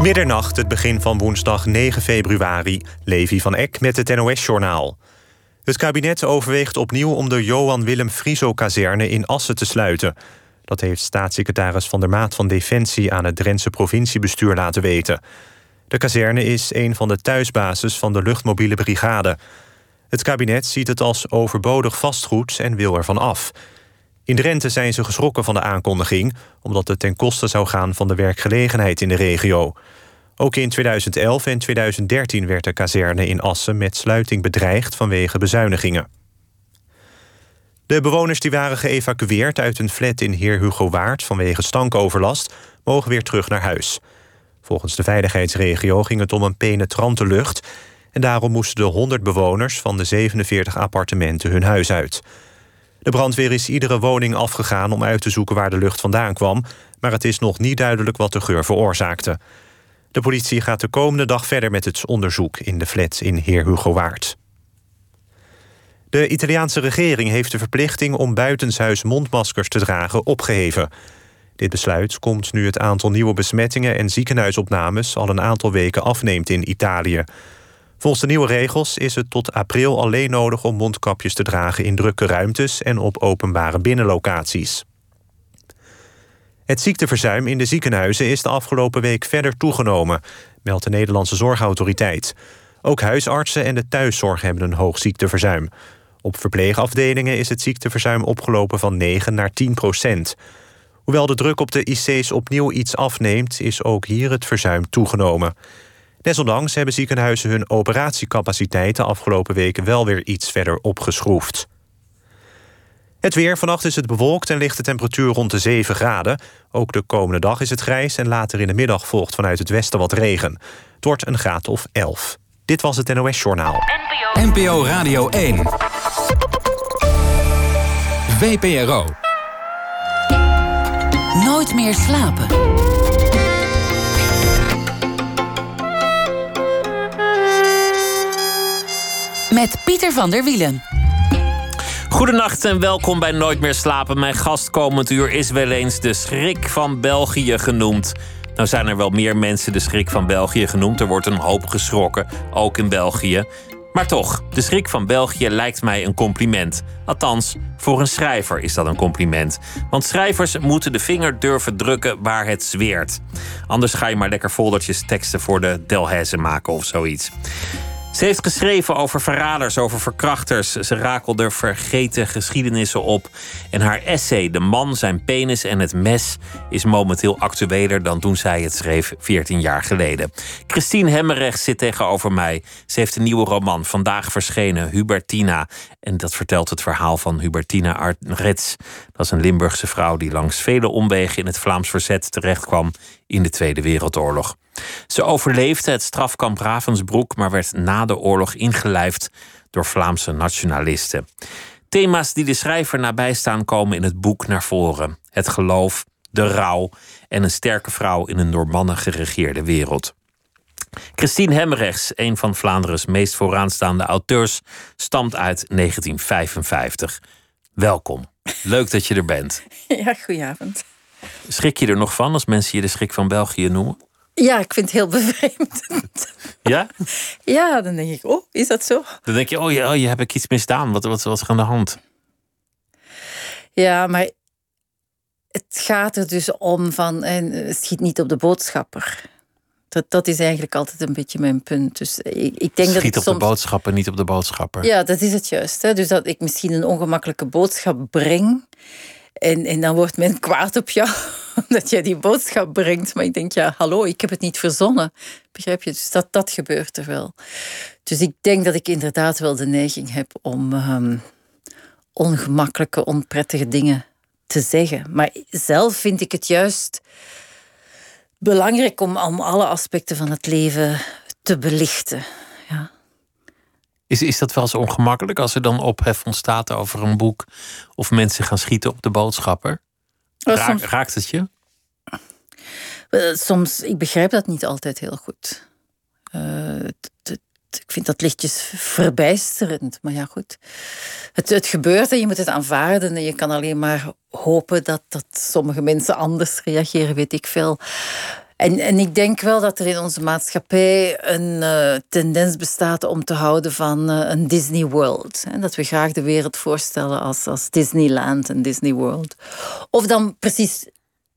Middernacht, het begin van woensdag 9 februari. Levi van Eck met het NOS-journaal. Het kabinet overweegt opnieuw om de Johan Willem Frieso-kazerne in Assen te sluiten. Dat heeft staatssecretaris Van der Maat van Defensie... aan het Drentse provinciebestuur laten weten. De kazerne is een van de thuisbases van de luchtmobiele brigade. Het kabinet ziet het als overbodig vastgoed en wil ervan af... In Drenthe zijn ze geschrokken van de aankondiging... omdat het ten koste zou gaan van de werkgelegenheid in de regio. Ook in 2011 en 2013 werd de kazerne in Assen met sluiting bedreigd vanwege bezuinigingen. De bewoners die waren geëvacueerd uit een flat in Heer Hugo Waard vanwege stankoverlast mogen weer terug naar huis. Volgens de veiligheidsregio ging het om een penetrante lucht en daarom moesten de 100 bewoners van de 47 appartementen hun huis uit. De brandweer is iedere woning afgegaan om uit te zoeken waar de lucht vandaan kwam, maar het is nog niet duidelijk wat de geur veroorzaakte. De politie gaat de komende dag verder met het onderzoek in de flat in Heer Hugo Waard. De Italiaanse regering heeft de verplichting om buitenshuis mondmaskers te dragen opgeheven. Dit besluit komt nu het aantal nieuwe besmettingen en ziekenhuisopnames al een aantal weken afneemt in Italië. Volgens de nieuwe regels is het tot april alleen nodig om mondkapjes te dragen in drukke ruimtes en op openbare binnenlocaties. Het ziekteverzuim in de ziekenhuizen is de afgelopen week verder toegenomen, meldt de Nederlandse Zorgautoriteit. Ook huisartsen en de thuiszorg hebben een hoog ziekteverzuim. Op verpleegafdelingen is het ziekteverzuim opgelopen van 9 naar 10 procent. Hoewel de druk op de IC's opnieuw iets afneemt, is ook hier het verzuim toegenomen. Desondanks hebben ziekenhuizen hun operatiecapaciteit de afgelopen weken wel weer iets verder opgeschroefd. Het weer. Vannacht is het bewolkt en ligt de temperatuur rond de 7 graden. Ook de komende dag is het grijs en later in de middag volgt vanuit het westen wat regen. Het wordt een graad of 11. Dit was het NOS Journaal. NPO Radio 1. VPRO. Nooit meer slapen. Met Pieter van der Wielen. Goedenacht en welkom bij Nooit meer slapen. Mijn gast komend uur is wel eens de schrik van België genoemd. Nou zijn er wel meer mensen de schrik van België genoemd. Er wordt een hoop geschrokken, ook in België. Maar toch, de schrik van België lijkt mij een compliment. Althans, voor een schrijver is dat een compliment. Want schrijvers moeten de vinger durven drukken waar het zweert. Anders ga je maar lekker foldertjes teksten voor de Delhaize maken of zoiets. Ze heeft geschreven over verraders, over verkrachters. Ze rakelde vergeten geschiedenissen op. En haar essay De man, zijn penis en het mes is momenteel actueler dan toen zij het schreef 14 jaar geleden. Christine Hemmerrecht zit tegenover mij. Ze heeft een nieuwe roman, vandaag verschenen, Hubertina. En dat vertelt het verhaal van Hubertina Artrets. Dat is een Limburgse vrouw die langs vele omwegen in het Vlaams verzet terechtkwam in de Tweede Wereldoorlog. Ze overleefde het strafkamp Ravensbrück, maar werd na de oorlog ingelijfd door Vlaamse nationalisten. Thema's die de schrijver nabij staan komen in het boek naar voren: het geloof, de rouw en een sterke vrouw in een door mannen geregeerde wereld. Christine Hemrechts, een van Vlaanderen's meest vooraanstaande auteurs, stamt uit 1955. Welkom. Leuk dat je er bent. Ja, goedenavond. Schrik je er nog van als mensen je de schrik van België noemen? Ja, ik vind het heel bevreemdend. Ja? Ja, dan denk ik, oh, is dat zo? Dan denk je, oh, je, oh, je hebt ik iets misdaan. Wat, wat, wat is er aan de hand? Ja, maar het gaat er dus om van, en schiet niet op de boodschapper. Dat, dat is eigenlijk altijd een beetje mijn punt. Dus ik, ik denk Schiet dat op soms... de boodschapper, niet op de boodschapper. Ja, dat is het juist. Hè? Dus dat ik misschien een ongemakkelijke boodschap breng. En, en dan wordt men kwaad op jou omdat jij die boodschap brengt. Maar ik denk, ja, hallo, ik heb het niet verzonnen. Begrijp je? Dus dat, dat gebeurt er wel. Dus ik denk dat ik inderdaad wel de neiging heb om ehm, ongemakkelijke, onprettige dingen te zeggen. Maar zelf vind ik het juist belangrijk om, om alle aspecten van het leven te belichten. Is, is dat wel eens ongemakkelijk als er dan ophef ontstaat over een boek of mensen gaan schieten op de boodschapper? Raak- soms- raakt het je? Eh, Soms, ik begrijp dat niet altijd heel goed. Eh, ik vind dat lichtjes verbijsterend. Maar ja, goed. Het, het gebeurt en je moet het aanvaarden. En je kan alleen maar hopen dat, dat sommige mensen anders reageren, weet ik veel. En, en ik denk wel dat er in onze maatschappij een uh, tendens bestaat om te houden van uh, een Disney World. Hè? Dat we graag de wereld voorstellen als, als Disneyland en Disney World. Of dan precies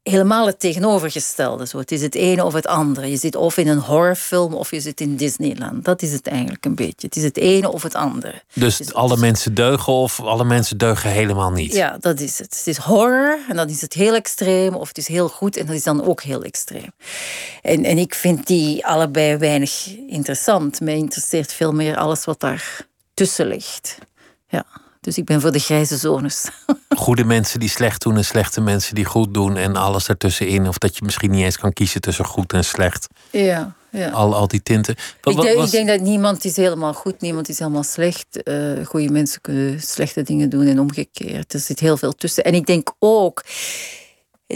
helemaal het tegenovergestelde. Zo. Het is het ene of het andere. Je zit of in een horrorfilm of je zit in Disneyland. Dat is het eigenlijk een beetje. Het is het ene of het andere. Dus, dus alle mensen deugen of alle mensen deugen helemaal niet? Ja, dat is het. Het is horror en dan is het heel extreem. Of het is heel goed en dat is dan ook heel extreem. En, en ik vind die allebei weinig interessant. Mij interesseert veel meer alles wat daar tussen ligt. Ja. Dus ik ben voor de grijze zones. Goede mensen die slecht doen en slechte mensen die goed doen en alles ertussenin. Of dat je misschien niet eens kan kiezen tussen goed en slecht. Ja, ja. Al, al die tinten. ik, denk, ik, denk, dat niemand is helemaal goed, niemand is helemaal slecht. Uh, goede mensen kunnen slechte dingen doen en omgekeerd. Er zit heel veel tussen. En ik denk ook,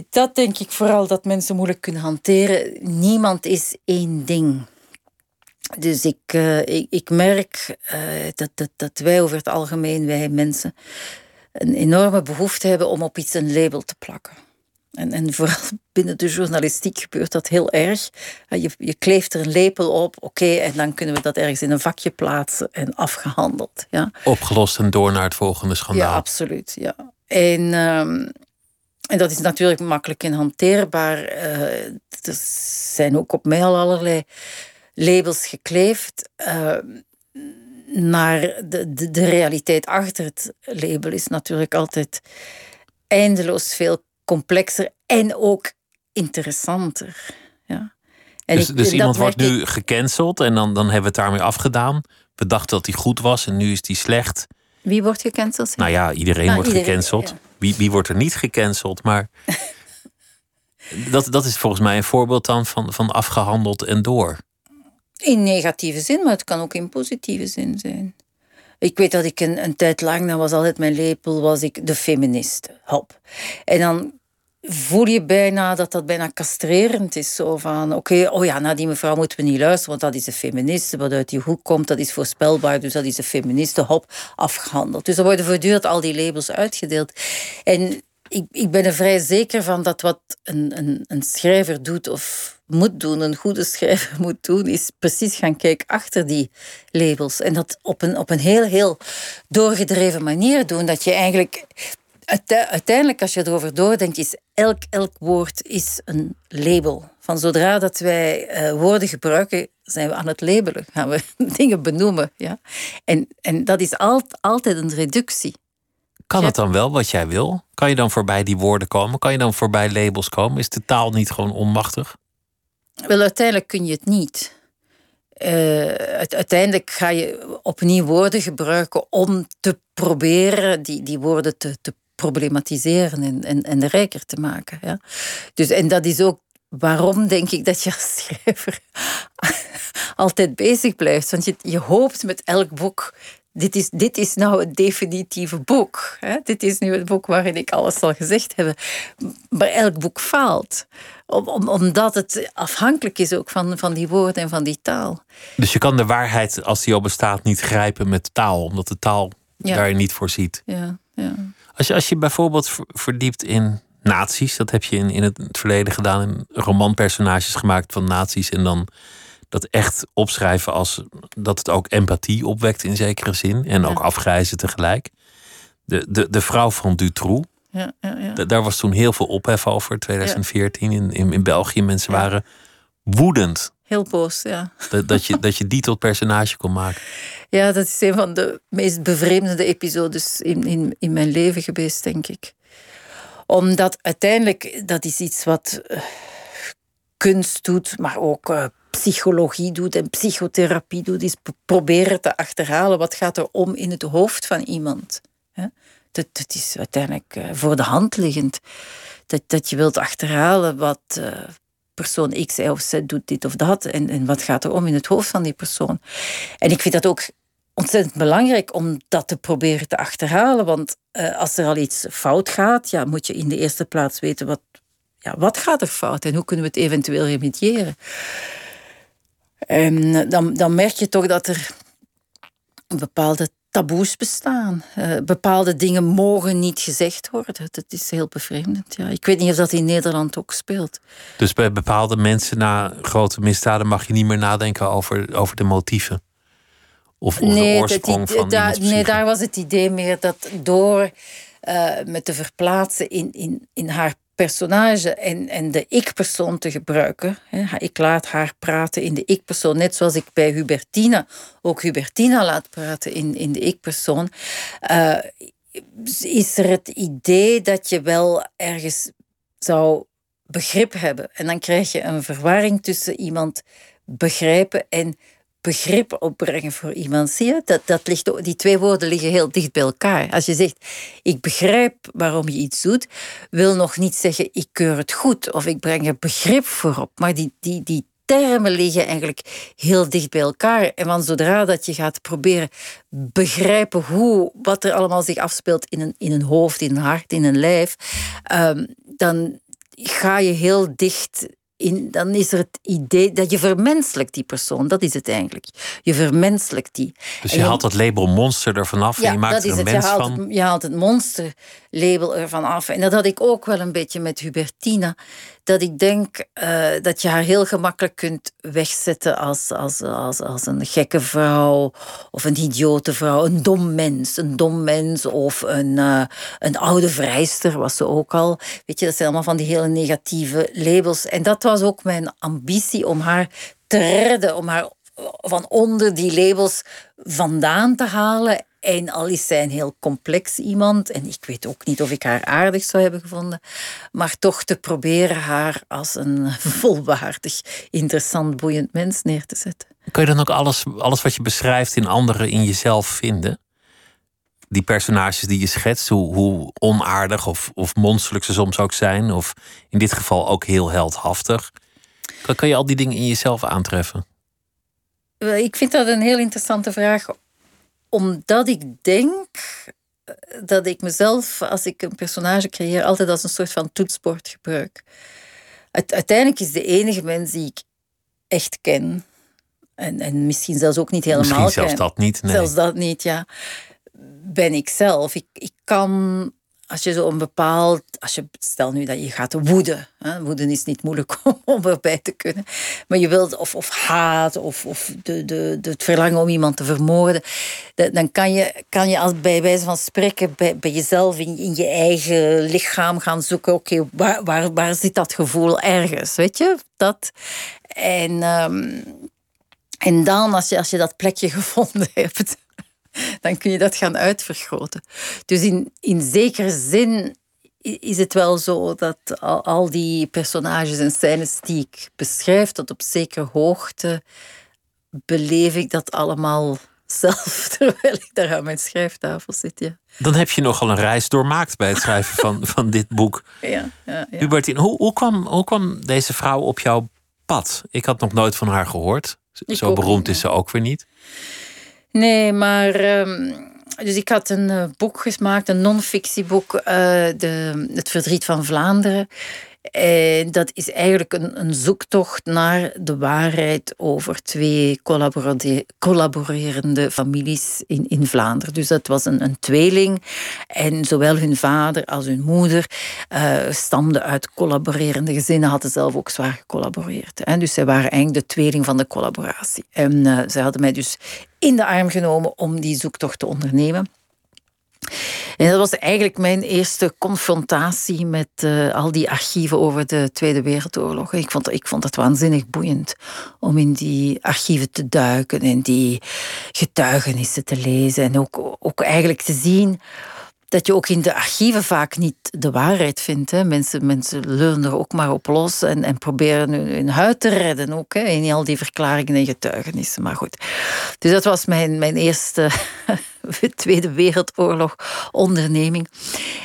dat denk ik vooral dat mensen moeilijk kunnen hanteren. Niemand is één ding. Dus ik, uh, ik, ik, merk uh, dat, dat, dat wij over het algemeen, wij mensen, een enorme behoefte hebben om op iets een label te plakken. En, en vooral binnen de journalistiek gebeurt dat heel erg. Je, je kleeft er een lepel op, oké, en dan kunnen we dat ergens in een vakje plaatsen en afgehandeld. Ja. Opgelost en door naar het volgende schandaal. Ja, absoluut. Ja. En, um, en dat is natuurlijk makkelijk en hanteerbaar. Uh, er zijn ook op mij al allerlei labels gekleefd. Uh, naar de, de, de, realiteit achter het label is natuurlijk altijd eindeloos veel complexer en ook interessanter. Ja. En dus, dus iemand wordt nu gecanceld en dan, dan hebben we het daarmee afgedaan. We dachten dat hij goed was en nu is hij slecht. Wie wordt gecanceld? Nou ja, iedereen nou, wordt gecanceld. Wie, wie wordt er niet gecanceld? Maar dat, dat is volgens mij een voorbeeld dan van, van afgehandeld en door. In negatieve zin, maar het kan ook in positieve zin zijn. Ik weet dat ik een, een tijd lang, dat was altijd mijn lepel, was ik de feminist. Hop. En dan voel je bijna dat dat bijna castrerend is. Zo van, oké, oh ja, naar die mevrouw moeten we niet luisteren, want dat is een feministe. Wat uit die hoek komt, dat is voorspelbaar, dus dat is een feministe. Hop, afgehandeld. Dus er worden voortdurend al die labels uitgedeeld. En ik, ik ben er vrij zeker van dat wat een, een, een schrijver doet of moet doen, een goede schrijver moet doen, is precies gaan kijken achter die labels. En dat op een, op een heel, heel doorgedreven manier doen. Dat je eigenlijk uiteindelijk, als je erover doordenkt, is elk, elk woord is een label. Van zodra dat wij uh, woorden gebruiken, zijn we aan het labelen, gaan we dingen benoemen. Ja? En, en dat is alt, altijd een reductie. Kan het dan wel wat jij wil? Kan je dan voorbij die woorden komen? Kan je dan voorbij labels komen? Is de taal niet gewoon onmachtig? Wel, uiteindelijk kun je het niet. Uh, uiteindelijk ga je opnieuw woorden gebruiken om te proberen die, die woorden te, te problematiseren en, en, en rijker te maken. Ja? Dus, en dat is ook waarom, denk ik, dat je als schrijver altijd bezig blijft. Want je, je hoopt met elk boek dit is, dit is nou het definitieve boek. Hè? Dit is nu het boek waarin ik alles zal gezegd hebben. Maar elk boek faalt. Om, om, omdat het afhankelijk is ook van, van die woorden en van die taal. Dus je kan de waarheid, als die al bestaat, niet grijpen met taal. Omdat de taal ja. daar niet voor ziet. Ja, ja. Als, je, als je bijvoorbeeld verdiept in nazi's. Dat heb je in, in het verleden gedaan. In romanpersonages gemaakt van nazi's. En dan dat echt opschrijven als dat het ook empathie opwekt in zekere zin. En ook afgrijzen tegelijk. De, de, de vrouw van Dutroux. Ja, ja. Daar was toen heel veel ophef over, 2014 in, in, in België. Mensen waren woedend. Heel boos, ja. Dat, dat, je, dat je die tot personage kon maken. Ja, dat is een van de meest bevreemdende episodes in, in, in mijn leven geweest, denk ik. Omdat uiteindelijk, dat is iets wat uh, kunst doet, maar ook uh, psychologie doet en psychotherapie doet, is proberen te achterhalen wat gaat er om in het hoofd van iemand. Dat is uiteindelijk eh, voor de hand liggend. Dat, dat je wilt achterhalen wat uh, persoon X of Z doet dit of dat en, en wat gaat er om in het hoofd van die persoon. En ik vind dat ook ontzettend belangrijk om dat te proberen te achterhalen. Want uh, als er al iets fout gaat, ja, moet je in de eerste plaats weten wat, ja, wat gaat er fout en hoe kunnen we het eventueel remediëren. En dan, dan merk je toch dat er een bepaalde taboes bestaan. Uh, bepaalde dingen mogen niet gezegd worden. Dat is heel bevreemdend. Ja. Ik weet niet of dat in Nederland ook speelt. Dus bij bepaalde mensen na grote misdaden mag je niet meer nadenken over, over de motieven? Of, of nee, de oorsprong van da, Nee, daar was het idee meer dat door uh, me te verplaatsen in, in, in haar personage en, en de ik-persoon te gebruiken. Ik laat haar praten in de ik-persoon, net zoals ik bij Hubertina ook Hubertina laat praten in, in de ik-persoon. Uh, is er het idee dat je wel ergens zou begrip hebben. En dan krijg je een verwarring tussen iemand begrijpen en begrip opbrengen voor iemand. Zie je? Dat, dat ligt, die twee woorden liggen heel dicht bij elkaar. Als je zegt, ik begrijp waarom je iets doet, wil nog niet zeggen, ik keur het goed of ik breng er begrip voor op. Maar die, die, die termen liggen eigenlijk heel dicht bij elkaar. En van zodra dat je gaat proberen begrijpen hoe, wat er allemaal zich afspeelt in een, in een hoofd, in een hart, in een lijf, um, dan ga je heel dicht in, dan is er het idee dat je vermenselijkt die persoon. Dat is het eigenlijk. Je vermenselijkt die. Dus je, haalt dat label monster ervan af en je maakt er een mens je van? Het, je haalt het monsterlabel ervan af. En dat had ik ook wel een beetje met Hubertina. Dat ik denk uh, dat je haar heel gemakkelijk kunt wegzetten als, als, als, als een gekke vrouw of een idiote vrouw. Een dom mens. Een dom mens of een, uh, een oude vrijster was ze ook al. Weet je, dat zijn allemaal van die hele negatieve labels. En dat was ook mijn ambitie om haar te redden, om haar van onder die labels vandaan te halen. En al is zij een heel complex iemand, en ik weet ook niet of ik haar aardig zou hebben gevonden, maar toch te proberen haar als een volwaardig, interessant, boeiend mens neer te zetten. Kun je dan ook alles, alles wat je beschrijft in anderen in jezelf vinden? Die personages die je schetst, hoe, hoe onaardig of, of monsterlijk ze soms ook zijn, of in dit geval ook heel heldhaftig. Kan, kan je al die dingen in jezelf aantreffen? Ik vind dat een heel interessante vraag, omdat ik denk eh, dat ik mezelf, als ik een personage creëer, altijd als een soort van toetsport gebruik. Uiteindelijk is de enige mens die ik echt ken, en, en misschien zelfs ook niet helemaal misschien zelfs dat niet. Nee. Zelfs dat niet, ja. Ben ik zelf. Ik, ik kan als je zo een bepaald, als je stel nu dat je gaat woeden, hè, woeden is niet moeilijk om erbij te kunnen, maar je wilt of, of haat of, of de, de, het verlangen om iemand te vermoorden, dan kan je, kan je als bij wijze van spreken bij, bij jezelf in, je eigen lichaam gaan zoeken, oké, waar, waar, waar zit dat gevoel ergens, weet je? Dat. En, um, en dan, als je, als je dat plekje gevonden hebt, dan kun je dat gaan uitvergroten. Dus in, in zekere zin is het wel zo dat al, al die personages en scènes die ik beschrijf, tot op zekere hoogte beleef ik dat allemaal zelf, terwijl ik daar aan mijn schrijftafel zit. Ja. Dan heb je nogal een reis doormaakt bij het schrijven van, van dit boek. Ja, ja, ja. Hubertine, hoe, hoe, kwam, hoe kwam deze vrouw op jouw pad? Ik had nog nooit van haar gehoord. Zo beroemd is ze ook weer niet. Nee, maar. Um, dus ik had een uh, boek gemaakt, een non-fictieboek, uh, de, Het Verdriet van Vlaanderen. En dat is eigenlijk een, een zoektocht naar de waarheid over twee collaborerende families in, in Vlaanderen. Dus dat was een, een tweeling. En zowel hun vader als hun moeder uh, stamden uit collaborerende gezinnen, hadden zelf ook zwaar gecollaboreerd. Hè. Dus zij waren eigenlijk de tweeling van de collaboratie. En uh, zij hadden mij dus in de arm genomen om die zoektocht te ondernemen. En dat was eigenlijk mijn eerste confrontatie met uh, al die archieven over de Tweede Wereldoorlog. Ik vond, ik vond het waanzinnig boeiend om in die archieven te duiken en die getuigenissen te lezen. En ook, ook eigenlijk te zien dat je ook in de archieven vaak niet de waarheid vindt. Hè. Mensen, mensen leunen er ook maar op los en, en proberen hun, hun huid te redden ook. Hè, in al die verklaringen en getuigenissen. Maar goed. Dus dat was mijn, mijn eerste Tweede Wereldoorlog onderneming.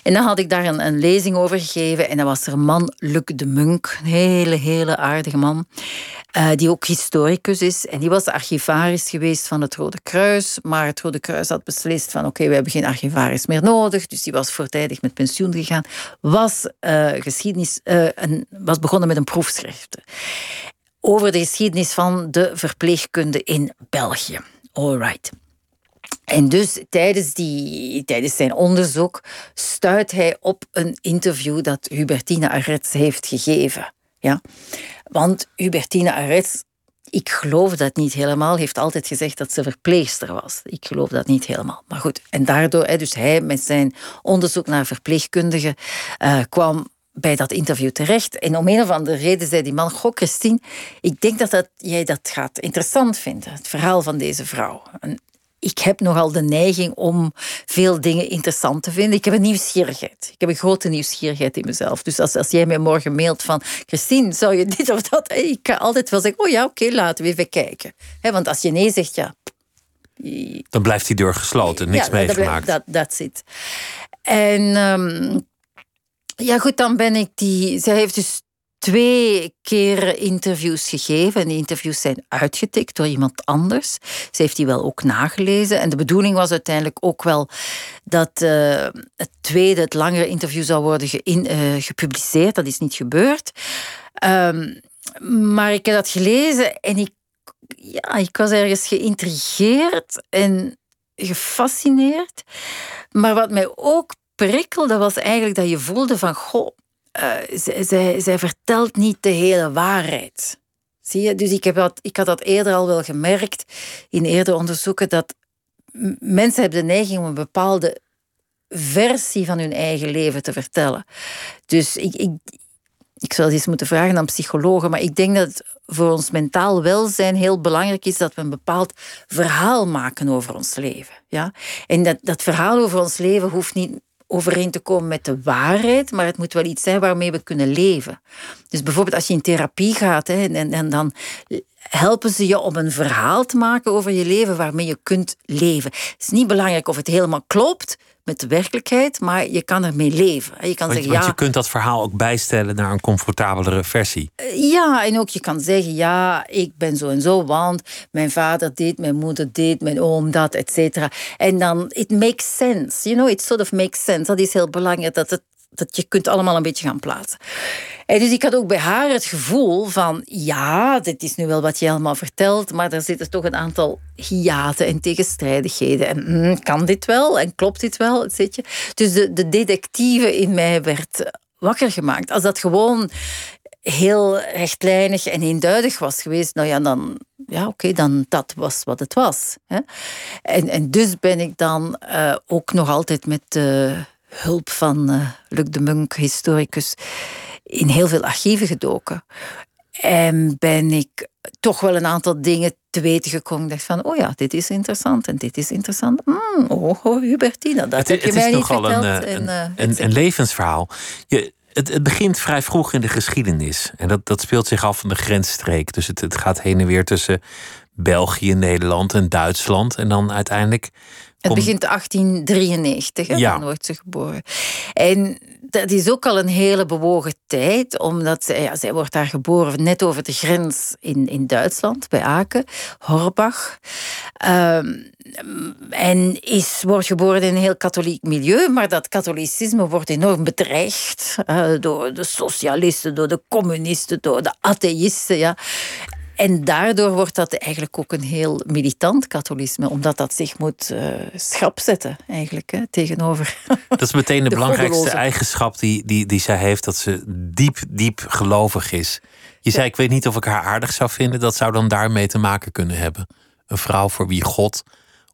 En dan had ik daar een, een lezing over gegeven. En dan was er een man, Luc de Munk. Een hele, hele aardige man. Uh, die ook historicus is. En die was archivaris geweest van het Rode Kruis. Maar het Rode Kruis had beslist van oké, we hebben geen archivaris meer nodig. Dus die was voortijdig met pensioen gegaan. Was, uh, geschiedenis, uh, een, was begonnen met een proefschrift. Over de geschiedenis van de verpleegkunde in België. All right. En dus tijdens, die, tijdens zijn onderzoek stuit hij op een interview dat Hubertine Arets heeft gegeven. Ja? Want Hubertine Arets, ik geloof dat niet helemaal, heeft altijd gezegd dat ze verpleegster was. Ik geloof dat niet helemaal. Maar goed, en daardoor, dus hij met zijn onderzoek naar verpleegkundigen uh, kwam bij dat interview terecht. En om een of andere reden zei die man: Goh, Christine, ik denk dat, dat jij dat gaat interessant vinden, het verhaal van deze vrouw. En ik heb nogal de neiging om veel dingen interessant te vinden. Ik heb een nieuwsgierigheid. Ik heb een grote nieuwsgierigheid in mezelf. Dus als, als jij mij morgen mailt van... Christine, zou je dit of dat... Ik kan altijd wel zeggen, oh ja, oké, laten we even kijken. want als je nee zegt, ja... Dan blijft die deur gesloten, niks ja, meegemaakt. Dat, dat zit. En... Ehm, ja, goed, dan ben ik die. Zij heeft dus twee keer interviews gegeven. En die interviews zijn uitgetikt door iemand anders. Ze heeft die wel ook nagelezen. En de bedoeling was uiteindelijk ook wel dat uh, het tweede, het langere interview zou worden ge uh, gepubliceerd. Dat is niet gebeurd. Um, maar ik heb dat gelezen en ik, ja, ik was ergens geïntrigeerd en gefascineerd. Maar wat mij ook prikkelde was eigenlijk dat je voelde van, goh, uh, zij, vertelt niet de hele waarheid. Zie je? Dus ik, heb dat, ik had dat eerder al wel gemerkt in eerdere onderzoeken, dat mensen hebben de neiging om een bepaalde versie van hun eigen leven te vertellen. Dus ik, ik, ik zou eens moeten vragen aan psychologen, maar ik denk dat het voor ons mentaal welzijn heel belangrijk is dat we een bepaald verhaal maken over ons leven. Ja? En dat, dat verhaal over ons leven hoeft niet overeen te komen met de waarheid, maar het moet wel iets zijn waarmee we kunnen leven. Dus bijvoorbeeld als je in therapie gaat hè, en, en dan helpen ze je om een verhaal te maken over je leven waarmee je kunt leven. Het is niet belangrijk of het helemaal klopt, met de werkelijkheid, maar je kan ermee leven. Je kan want, zeggen, want je kunt dat verhaal ook bijstellen naar een comfortabelere versie. Eh, ja, en ook je kan zeggen, ja, ik ben zo en zo, want mijn vader dit, mijn moeder dit, mijn oom dat, et cetera. En dan, it makes sense, you know, it sort of makes sense. Dat is heel belangrijk, dat het dat je kunt allemaal een beetje gaan plaatsen. En dus ik had ook bij haar het gevoel van, ja, dit is nu wel wat je allemaal vertelt, maar er zitten toch een aantal hiaten en tegenstrijdigheden. En mm, kan dit wel? En klopt dit wel? Je? Dus de, de detectieve in mij werd wakker gemaakt. Als dat gewoon heel rechtlijnig en eenduidig was geweest, nou ja, dan, ja, oké, dan dat was wat het was. Hè? En, en dus ben ik dan uh, ook nog altijd met hulp van uh, Luc de Munk, historicus, in heel veel archieven gedoken. En ben ik toch wel een aantal dingen te weten gekomen. Ik dacht van, oh ja, dit is interessant en dit is interessant. Mm, oh, oh, Hubertina, dat het, heb je het mij niet verteld. Een, eh, een, en, een, een, levensverhaal. Je, het, het, begint vrij vroeg in de geschiedenis. En dat, dat speelt zich af van de grensstreek. Dus het, het gaat heen en weer tussen België, Nederland en Duitsland. En dan uiteindelijk het begint 1893, hè, ja. dan wordt ze geboren. En dat is ook al een hele bewogen tijd, omdat zij, ja, zij wordt daar geboren net over de grens in, in Duitsland, bij Aken, Horbach. Ehm, en is, wordt geboren in een heel katholiek milieu, maar dat katholicisme wordt enorm bedreigd uh, door de socialisten, door de communisten, door de atheïsten. Ja. En daardoor wordt dat eigenlijk ook een heel militant katholisme, omdat dat zich moet uh, schrap zetten, eigenlijk, hè, tegenover. Dat is meteen de, de belangrijkste eigenschap die, die, die zij heeft, dat ze diep, diep gelovig is. Je zei, ik weet niet of ik haar aardig zou vinden, dat zou dan daarmee te maken kunnen hebben. Een vrouw voor wie God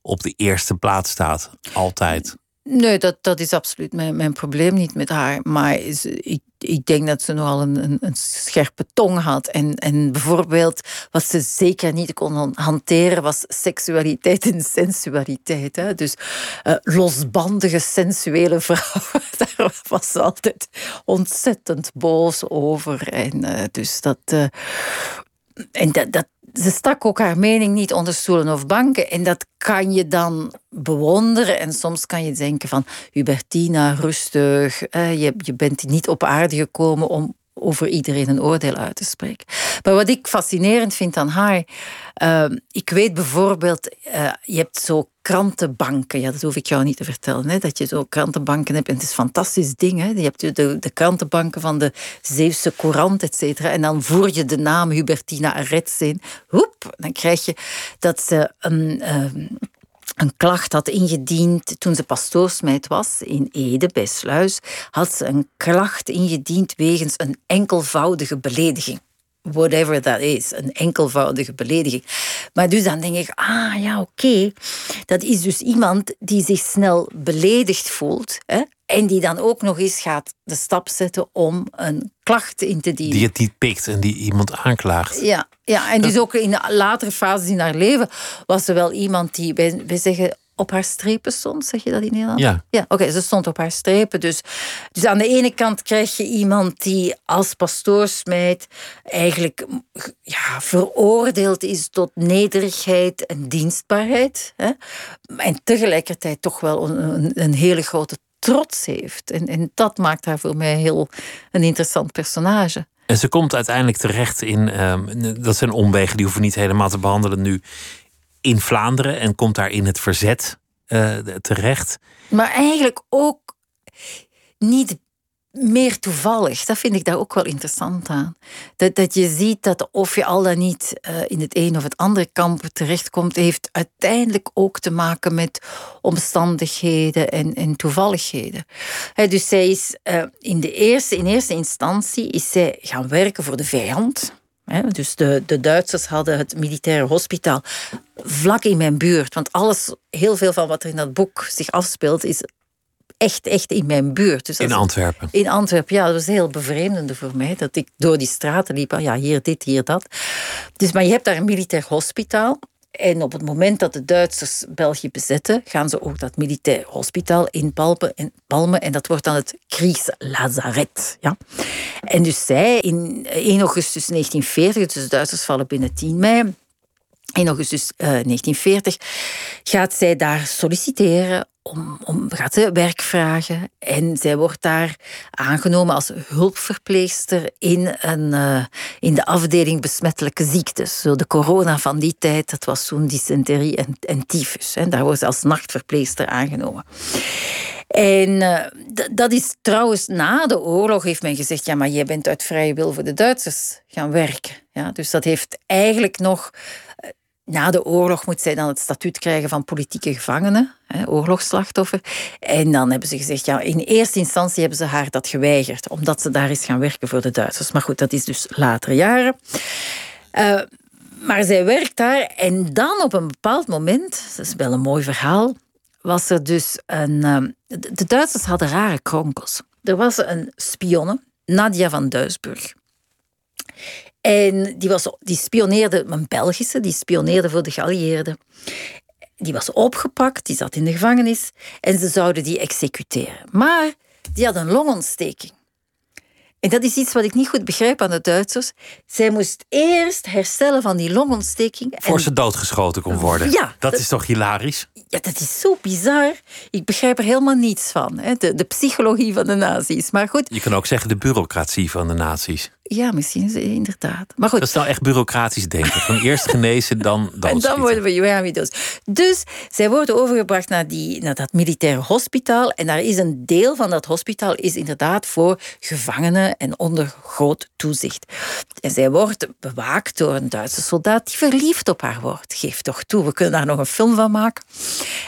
op de eerste plaats staat, altijd. Nee, dat, dat is absoluut mijn, mijn probleem niet met haar. Maar is, ik, ik denk dat ze nogal een, een, een, scherpe tong had. En, en bijvoorbeeld, wat ze zeker niet kon hanteren, was seksualiteit en sensualiteit. Hè? Dus uh, losbandige, sensuele vrouwen, daar was ze altijd ontzettend boos over. En uh, dus dat. Uh, en dat, ze stak ook haar mening niet onder stoelen of banken. En dat kan je dan bewonderen. En soms kan je denken van, Hubertina, rustig. je, je bent niet op aarde gekomen om over iedereen een oordeel uit te spreken. Maar wat ik fascinerend vind aan haar, uh, ik weet bijvoorbeeld, uh, je hebt zo krantenbanken, ja, dat hoef ik jou niet te vertellen, hè, dat je zo krantenbanken hebt. En het is een fantastisch ding. Hè. Je hebt de, de krantenbanken van de Zeeuwse Courant, et cetera. En dan voer je de naam Hubertina Arets in. Hoep, dan krijg je dat ze een... Uh, een klacht had ingediend toen ze pastoorsmeid was in Ede bij Sluis, had ze een klacht ingediend wegens een enkelvoudige belediging. Whatever that is, een enkelvoudige belediging. Maar dus dan denk ik, ah ja, oké. Dat is dus iemand die zich snel beledigd voelt. Hè? En die dan ook nog eens gaat de stap zetten om een klacht in te dienen. Die het niet pikt en die iemand aanklaagt. Ja, ja en dus ook in de latere fases in haar leven was er wel iemand die, wij, wij zeggen op haar strepen stond, zeg je dat in Nederland? Ja. Ja, oké, ze stond op haar strepen. Dus, dus aan de ene kant krijg je iemand die als pastoorsmeid eigenlijk ja, veroordeeld is tot nederigheid en dienstbaarheid. Hè? En tegelijkertijd toch wel een, een hele grote trots heeft. En, en dat maakt haar voor mij heel een interessant personage. En ze komt uiteindelijk terecht in, um, dat zijn omwegen, die hoeven we niet helemaal te behandelen nu, in Vlaanderen en komt daar in het verzet uh, terecht. Maar eigenlijk ook niet meer toevallig. Dat vind ik daar ook wel interessant aan. Dat, dat je ziet dat of je al dan niet uh, in het een of het andere kamp terechtkomt, heeft uiteindelijk ook te maken met omstandigheden en, en toevalligheden. He, dus zij is uh, in, de eerste, in eerste instantie is zij gaan werken voor de vijand. dus de, de Duitsers hadden het militaire hospitaal vlak in mijn buurt. Want alles, heel veel van wat er in dat boek zich afspeelt, is echt, echt in mijn buurt. Dus in Antwerpen? In Antwerpen, ja. Dat was heel bevreemdende voor mij. Dat ik door die straten liep. Ah, ja, hier dit, hier dat. Dus, maar je hebt daar een militair hospitaal. En op het moment dat de Duitsers België bezetten, gaan ze ook dat militair hospitaal inpalmen. En, palmen, en dat wordt dan het Kriegslazaret. Ja? En dus zij, in 1 augustus 1940, dus de Duitsers vallen binnen 10 mei, in augustus uh, 1940 gaat zij daar solliciteren om, om, gaat ze werk vragen. En zij wordt daar aangenomen als hulpverpleegster in, een, uh, in de afdeling besmettelijke ziektes. Zo de corona van die tijd, dat was toen dysenterie en, en tyfus. Hè. Daar wordt ze als nachtverpleegster aangenomen. En uh, dat is trouwens na de oorlog heeft men gezegd: ja, maar jij bent uit vrije wil voor de Duitsers gaan werken. Ja, dus dat heeft eigenlijk nog na de oorlog moet zij dan het statuut krijgen van politieke gevangenen, hè, oorlogsslachtoffer. En dan hebben ze gezegd, ja, in eerste instantie hebben ze haar dat geweigerd, omdat ze daar is gaan werken voor de Duitsers. Maar goed, dat is dus latere jaren. Uh, maar zij werkt daar en dan op een bepaald moment, dat is wel een mooi verhaal, was er dus een. Uh, de Duitsers hadden rare kronkels. Er was een spionne, Nadia van Duisburg. En die, was, die spioneerde, een Belgische, die spioneerde voor de geallieerden. Die was opgepakt, die zat in de gevangenis en ze zouden die executeren. Maar die had een longontsteking. En dat is iets wat ik niet goed begrijp aan de Duitsers. Zij moest eerst herstellen van die longontsteking. Voor en... ze doodgeschoten kon worden. Ja, dat, dat, is toch hilarisch? Ja, dat is zo bizar. Ik begrijp er helemaal niets van. Hè. De, de psychologie van de nazi's. Maar goed. Je kan ook zeggen de bureaucratie van de nazi's. Ja, misschien inderdaad. Maar goed. Dat is nou echt bureaucratisch denken. Van eerst genezen, dan dan. En dan worden we weer dood. Dus zij worden overgebracht naar, die, naar dat militaire hospitaal. En daar is een deel van dat hospitaal is inderdaad voor gevangenen en onder groot toezicht. En zij wordt bewaakt door een Duitse soldaat die verliefd op haar wordt. Geef toch toe, we kunnen daar nog een film van maken.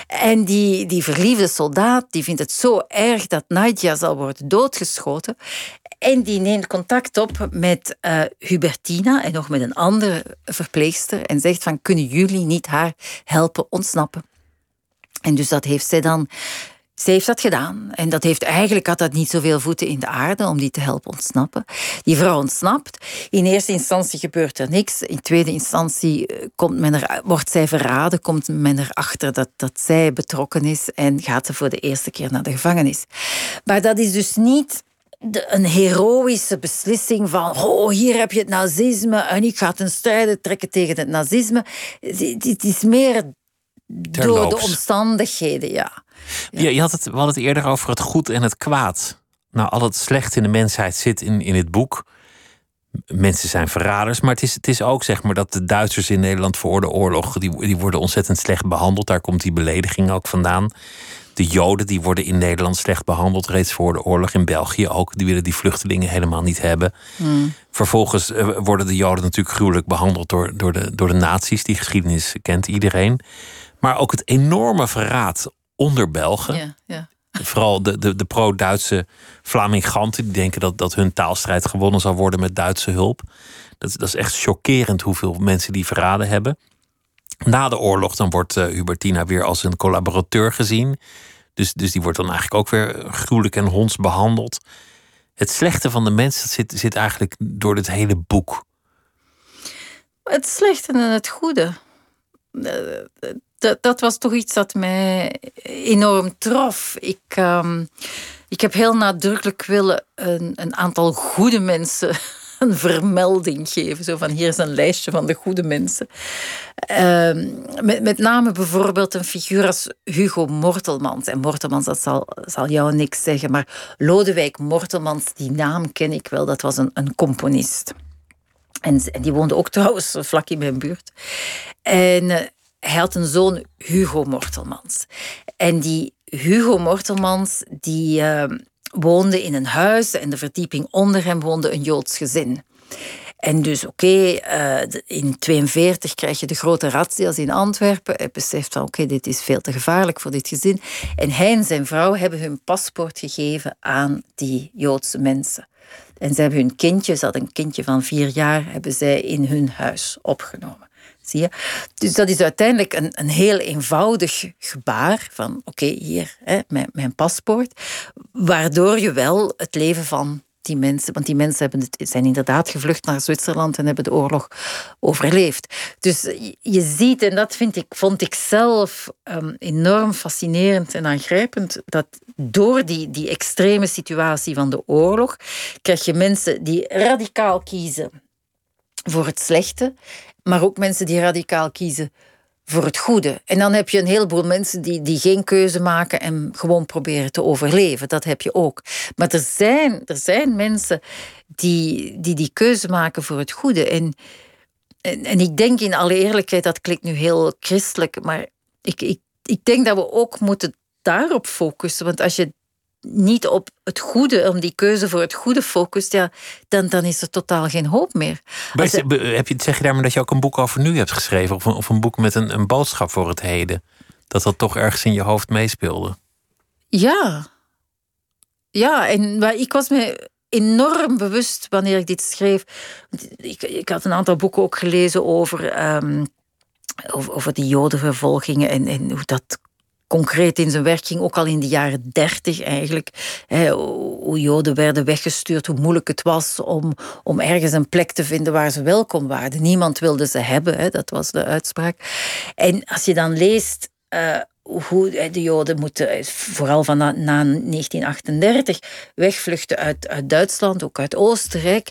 En die, die verliefde soldaat die vindt het zo erg dat Nadia zal worden doodgeschoten. En die neemt contact op met uh, Hubertina en nog met een andere verpleegster en zegt van kunnen jullie niet haar helpen ontsnappen? En dus dat heeft zij dan ze heeft dat gedaan. En dat heeft eigenlijk had dat niet zoveel voeten in de aarde om die te helpen ontsnappen. Die vrouw ontsnapt. In eerste instantie gebeurt er niks. In tweede instantie eh, komt men er, wordt zij verraden, komt men erachter dat, dat zij betrokken is en gaat ze voor de eerste keer naar de gevangenis. Maar dat is dus niet een heroïsche beslissing van oh, hier heb je het nazisme en ik ga ten strijde trekken tegen het nazisme. Het is meer door de omstandigheden, ja. ja. Je, had het, we hadden het eerder over het goed en het kwaad. Nou, al het slecht in de mensheid zit in, in het boek. Mensen zijn verraders, maar het is, het is ook zeg maar dat de Duitsers in Nederland voor de oorlog, die, die worden ontzettend slecht behandeld. Daar komt die belediging ook vandaan. De Joden die worden in Nederland slecht behandeld, reeds voor de oorlog. In België ook. Die willen die vluchtelingen helemaal niet hebben. Hmm. Vervolgens eh, worden de Joden natuurlijk gruwelijk behandeld door, door, de, door de nazi's. Die geschiedenis kent iedereen. Maar ook het enorme verraad onder Belgen. Vooral de, de, de pro-Duitse Flaminganten. Die denken dat, dat hun taalstrijd gewonnen zal worden met Duitse hulp. Dat, dat is echt chockerend hoeveel mensen die verraden hebben. Na de oorlog dan wordt uh, Hubertina weer als een collaborateur gezien. Dus, dus die wordt dan eigenlijk ook weer gruwelijk en honds behandeld. Het slechte van de mens dat zit, zit eigenlijk door dit hele boek. Het slechte en het goede. Eh, dat, dat was toch iets dat mij enorm trof. Ik, um, ik heb heel nadrukkelijk willen een, een aantal goede mensen een vermelding geven. Zo van hier is een lijstje van de goede mensen. Uh, met, met name bijvoorbeeld een figuur als Hugo Mortelmans. En Mortelmans, dat zal, zal jou niks zeggen, maar Lodewijk Mortelmans, die naam ken ik wel, dat was een, een componist. En, en die woonde ook trouwens vlak in mijn buurt. En uh, hij had een zoon, Hugo Mortelmans. En die Hugo Mortelmans, die uh, woonde in een huis en de verdieping onder hem woonde een Joods gezin. En dus oké, uh, in 42 krijg je de grote razzia's in Antwerpen. Hij beseft van oké, dit is veel te gevaarlijk voor dit gezin. En hij en zijn vrouw hebben hun paspoort gegeven aan die Joodse mensen. En ze hebben hun kindje, ze hadden een kindje van vier jaar, hebben zij in hun huis opgenomen. Zie je? Dus dat is uiteindelijk een, een heel eenvoudig gebaar van oké, hier, hè, mijn, mijn paspoort. Waardoor je wel het leven van die mensen, want die mensen zijn inderdaad gevlucht naar Zwitserland en hebben de oorlog overleefd. Dus je ziet, en dat vind ik, vond ik zelf um, enorm fascinerend en aangrijpend, dat door die, die extreme situatie van de oorlog krijg je mensen die radicaal kiezen voor het slechte, maar ook mensen die radicaal kiezen voor het goede. En dan heb je een heleboel mensen die, die geen keuze maken en gewoon proberen te overleven. Dat heb je ook. Maar er zijn, er zijn mensen die, die die keuze maken voor het goede. En, en, en ik denk in alle eerlijkheid, dat klinkt nu heel christelijk, maar ik, ik, ik denk dat we ook moeten daarop focussen. Want als je niet op het goede, om die keuze voor het goede focust, ja, dan, dan is er totaal geen hoop meer. Als, heb je, zeg je daarmee dat je ook een boek over nu hebt geschreven? Of een, of een boek met een, een boodschap voor het heden? Dat dat toch ergens in je hoofd meespeelde? Ja. Ja, en ik was me enorm bewust wanneer ik dit schreef. Ik, ik had een aantal boeken ook gelezen over, um, over, over die jodenvervolgingen en, en hoe dat concreet in zijn werk ging, ook al in de jaren dertig eigenlijk. Hè, hoe Joden werden weggestuurd, hoe moeilijk het was om, om ergens een plek te vinden waar ze welkom waren. Niemand wilde ze hebben, hè, dat was de uitspraak. En als je dan leest. Uh, hoe de Joden moeten, vooral van na, na 1938, wegvluchten uit, uit Duitsland, ook uit Oostenrijk.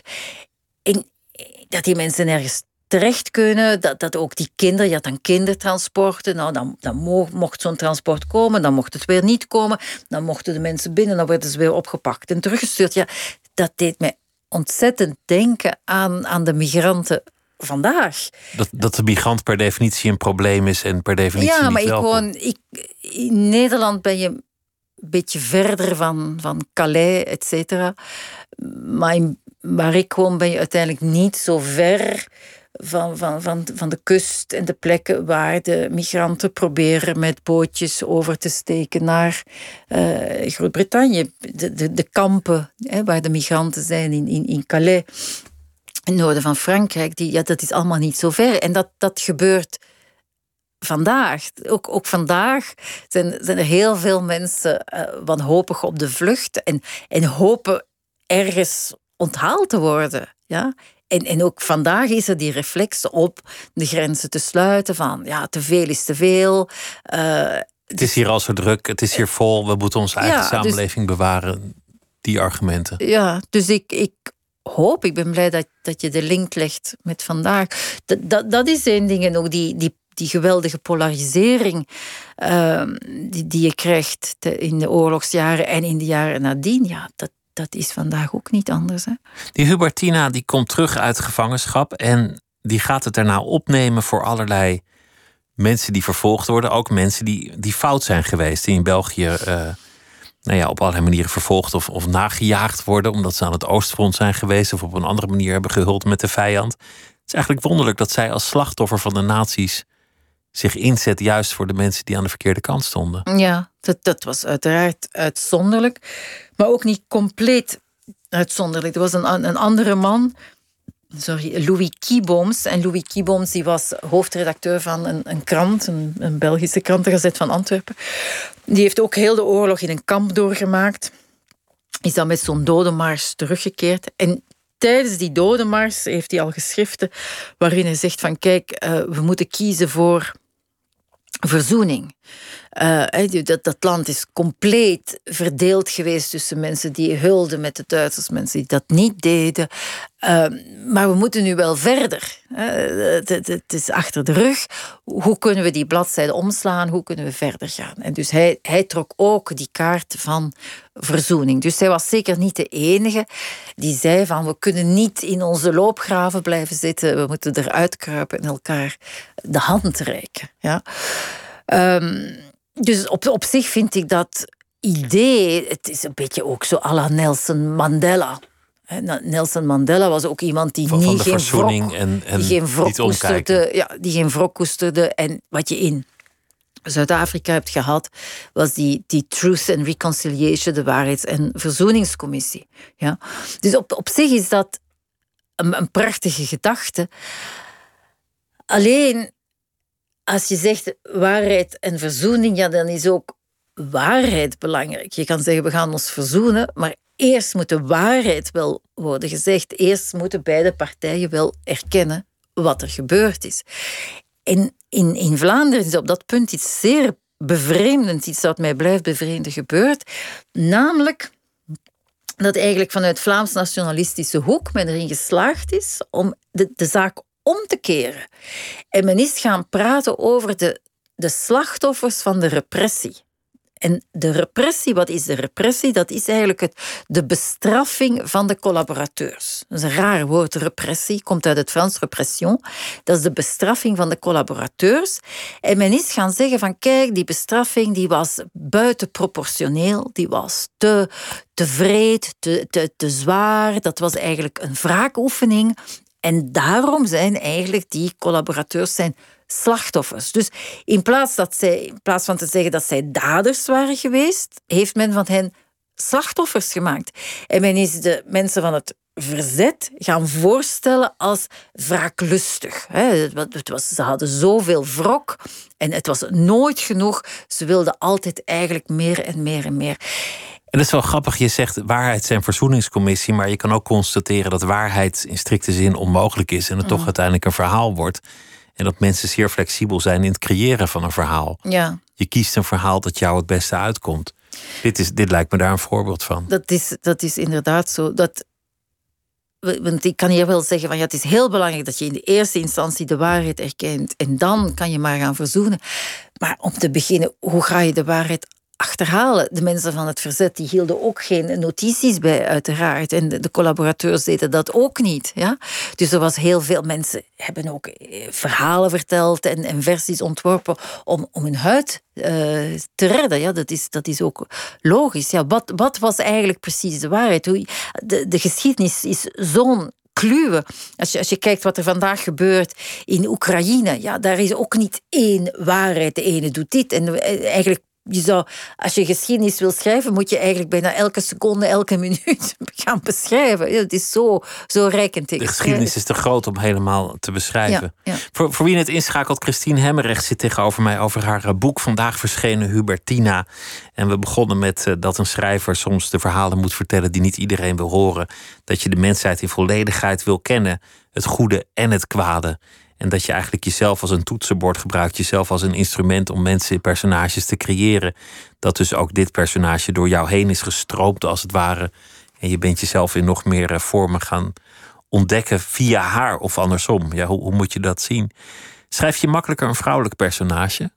En dat die mensen nergens terecht kunnen. Dat, dat ook die kinderen, je had dan kindertransporten. Nou, dan, dan mocht zo'n transport komen, dan mocht het weer niet komen. Dan mochten de mensen binnen, dan werden ze weer opgepakt en teruggestuurd. Ja, dat deed mij ontzettend denken aan, aan de migranten vandaag. Dat, dat de migrant per definitie een probleem is en per definitie ja, maar ik gewoon, ik, in Nederland ben je een beetje verder van, van Calais, et cetera. Maar in, waar ik woon ben je uiteindelijk niet zo ver van, van, van, van de kust en de plekken waar de migranten proberen met bootjes over te steken naar uh, Groot-Brittannië. De, de, de kampen hè, waar de migranten zijn in, in, in Calais, in het noorden van Frankrijk, die, ja, dat is allemaal niet zo ver. En dat, dat gebeurt vandaag. Ook, ook vandaag zijn, zijn er heel veel mensen uh, wanhopig op de vlucht en, en hopen ergens onthaald te worden. Ja? En, en ook vandaag is er die reflex op de grenzen te sluiten van ja, te veel is te veel. Uh, het is hier al zo druk, het is hier vol, we moeten onze eigen ja, dus- samenleving dus, bewaren. Die argumenten. Ja, dus ik, ik hoop, ik ben blij dat, dat je de link legt met vandaag. Dat, dat, dat is één ding en ook die, die, die geweldige polarisering uh, die, die je krijgt in de oorlogsjaren en in de jaren nadien. Ja, dat, dat is vandaag ook niet anders. Hè? Die Hubertina die komt terug uit gevangenschap en die gaat het daarna opnemen voor allerlei mensen die vervolgd worden. Ook mensen die, die fout zijn geweest, die in België uh, nou ja, op allerlei manieren vervolgd of, of nagejaagd worden. omdat ze aan het Oostfront zijn geweest. of op een andere manier hebben gehuld met de vijand. Het is eigenlijk wonderlijk dat zij als slachtoffer van de nazi's. Zich inzet juist voor de mensen die aan de verkeerde kant stonden. Ja, dat, dat was uiteraard uitzonderlijk. Maar ook niet compleet uitzonderlijk. Er was een, een andere man sorry, Louis Kieboms. En Louis Kieboms die was hoofdredacteur van een, een krant, een, een Belgische krantengazet van Antwerpen. Die heeft ook heel de oorlog in een kamp doorgemaakt. Is dan met zo'n dodenmars teruggekeerd. En tijdens die dodenmars heeft hij al geschriften waarin hij zegt van kijk, uh, we moeten kiezen voor verzoening. Uh, dat, dat land is compleet verdeeld geweest tussen mensen die hulden met de Duitsers, mensen die dat niet deden. Uh, maar we moeten nu wel verder. Het, het, het, is achter de rug. Hoe kunnen we die bladzijde omslaan? Hoe kunnen we verder gaan? En dus hij, hij trok ook die kaart van verzoening. Dus hij was zeker niet de enige die zei van we kunnen niet in onze loopgraven blijven zitten. We moeten eruit kruipen en elkaar de hand reiken. Ja. Um, dus op, op zich vind ik dat idee, het is een beetje ook zo à la Nelson Mandela. Nelson Mandela was ook iemand die van, niet geen wrok, en, en die geen wrok koesterde, ja, die geen wrok koesterde. En wat je in Zuid-Afrika hebt gehad, was die, die Truth and Reconciliation, de Waarheids- en Verzoeningscommissie. Ja? Dus op, op zich is dat een, een prachtige gedachte. Alleen als je zegt waarheid en verzoening, ja, dan is ook waarheid belangrijk. Je kan zeggen, we gaan ons verzoenen, maar eerst moet de waarheid wel worden gezegd. Eerst moeten beide partijen wel erkennen wat er gebeurd is. En in, in Vlaanderen is op dat punt iets zeer bevreemdend, iets dat mij blijft bevreemden gebeurd. Namelijk dat eigenlijk vanuit Vlaams nationalistische hoek men erin geslaagd is om de, de zaak om te keren. En men is gaan praten over de, de slachtoffers van de repressie. En de repressie, wat is de repressie? Dat is eigenlijk het, de bestraffing van de collaborateurs. Dat is een raar woord, repressie, komt uit het Frans repression. Dat is de bestraffing van de collaborateurs. En men is gaan zeggen van kijk, die bestraffing die was buitenproportioneel, die was te, te vreed, te, te, te zwaar. Dat was eigenlijk een wraakoefening. En daarom zijn eigenlijk die collaborateurs zijn slachtoffers. Dus in plaats, dat zij, in plaats van te zeggen dat zij daders waren geweest, heeft men van hen slachtoffers gemaakt. En men is de mensen van het verzet gaan voorstellen als wraaklustig. Het was, ze hadden zoveel wrok en het was nooit genoeg. Ze wilden altijd eigenlijk meer en meer en meer. En dat is wel grappig, je zegt waarheids- en verzoeningscommissie, maar je kan ook constateren dat waarheid in strikte zin onmogelijk is en het toch mm. uiteindelijk een verhaal wordt. En dat mensen zeer flexibel zijn in het creëren van een verhaal. Ja. Je kiest een verhaal dat jou het beste uitkomt. Dit, is, dit lijkt me daar een voorbeeld van. Dat is, dat is inderdaad zo. Dat, want ik kan hier wel zeggen van ja, het is heel belangrijk dat je in de eerste instantie de waarheid erkent en dan kan je maar gaan verzoenen. Maar om te beginnen, hoe ga je de waarheid achterhalen. De mensen van het verzet die hielden ook geen notities bij, uiteraard. En de, collaborateurs deden dat ook niet. Ja? Dus er was heel veel mensen hebben ook eh, verhalen verteld en, en versies ontworpen om, om hun huid uh, te redden. Ja, dat, is, dat is ook logisch. Ja, wat, wat was eigenlijk precies de waarheid? Hoe, de, de geschiedenis is zo'n kluwen. Als je, als je kijkt wat er vandaag gebeurt in Oekraïne, ja, daar is ook niet één waarheid. De ene doet dit en eh, eigenlijk je zou, als je geschiedenis wil schrijven, moet je eigenlijk bijna elke seconde, elke minuut gaan beschrijven. Het is zo, zo rijk en De geschiedenis is te groot om helemaal te beschrijven. Voor, voor wie het inschakelt, Christine Hemmerrecht zit tegenover mij over haar eh, boek vandaag verschenen Hubertina. En we begonnen met uh, dat een schrijver soms de verhalen moet vertellen die niet iedereen wil horen. Dat je de mensheid in volledigheid wil kennen, het goede en het kwade. En dat je eigenlijk jezelf als een toetsenbord gebruikt, jezelf als een instrument om mensen, personages te creëren. Dat dus ook dit personage door jou heen is gestroomd, als het ware. En je bent jezelf in nog meer eh, vormen gaan ontdekken via haar of andersom. Ja, hoe, hoe moet je dat zien? Schrijf je makkelijker een vrouwelijk personage?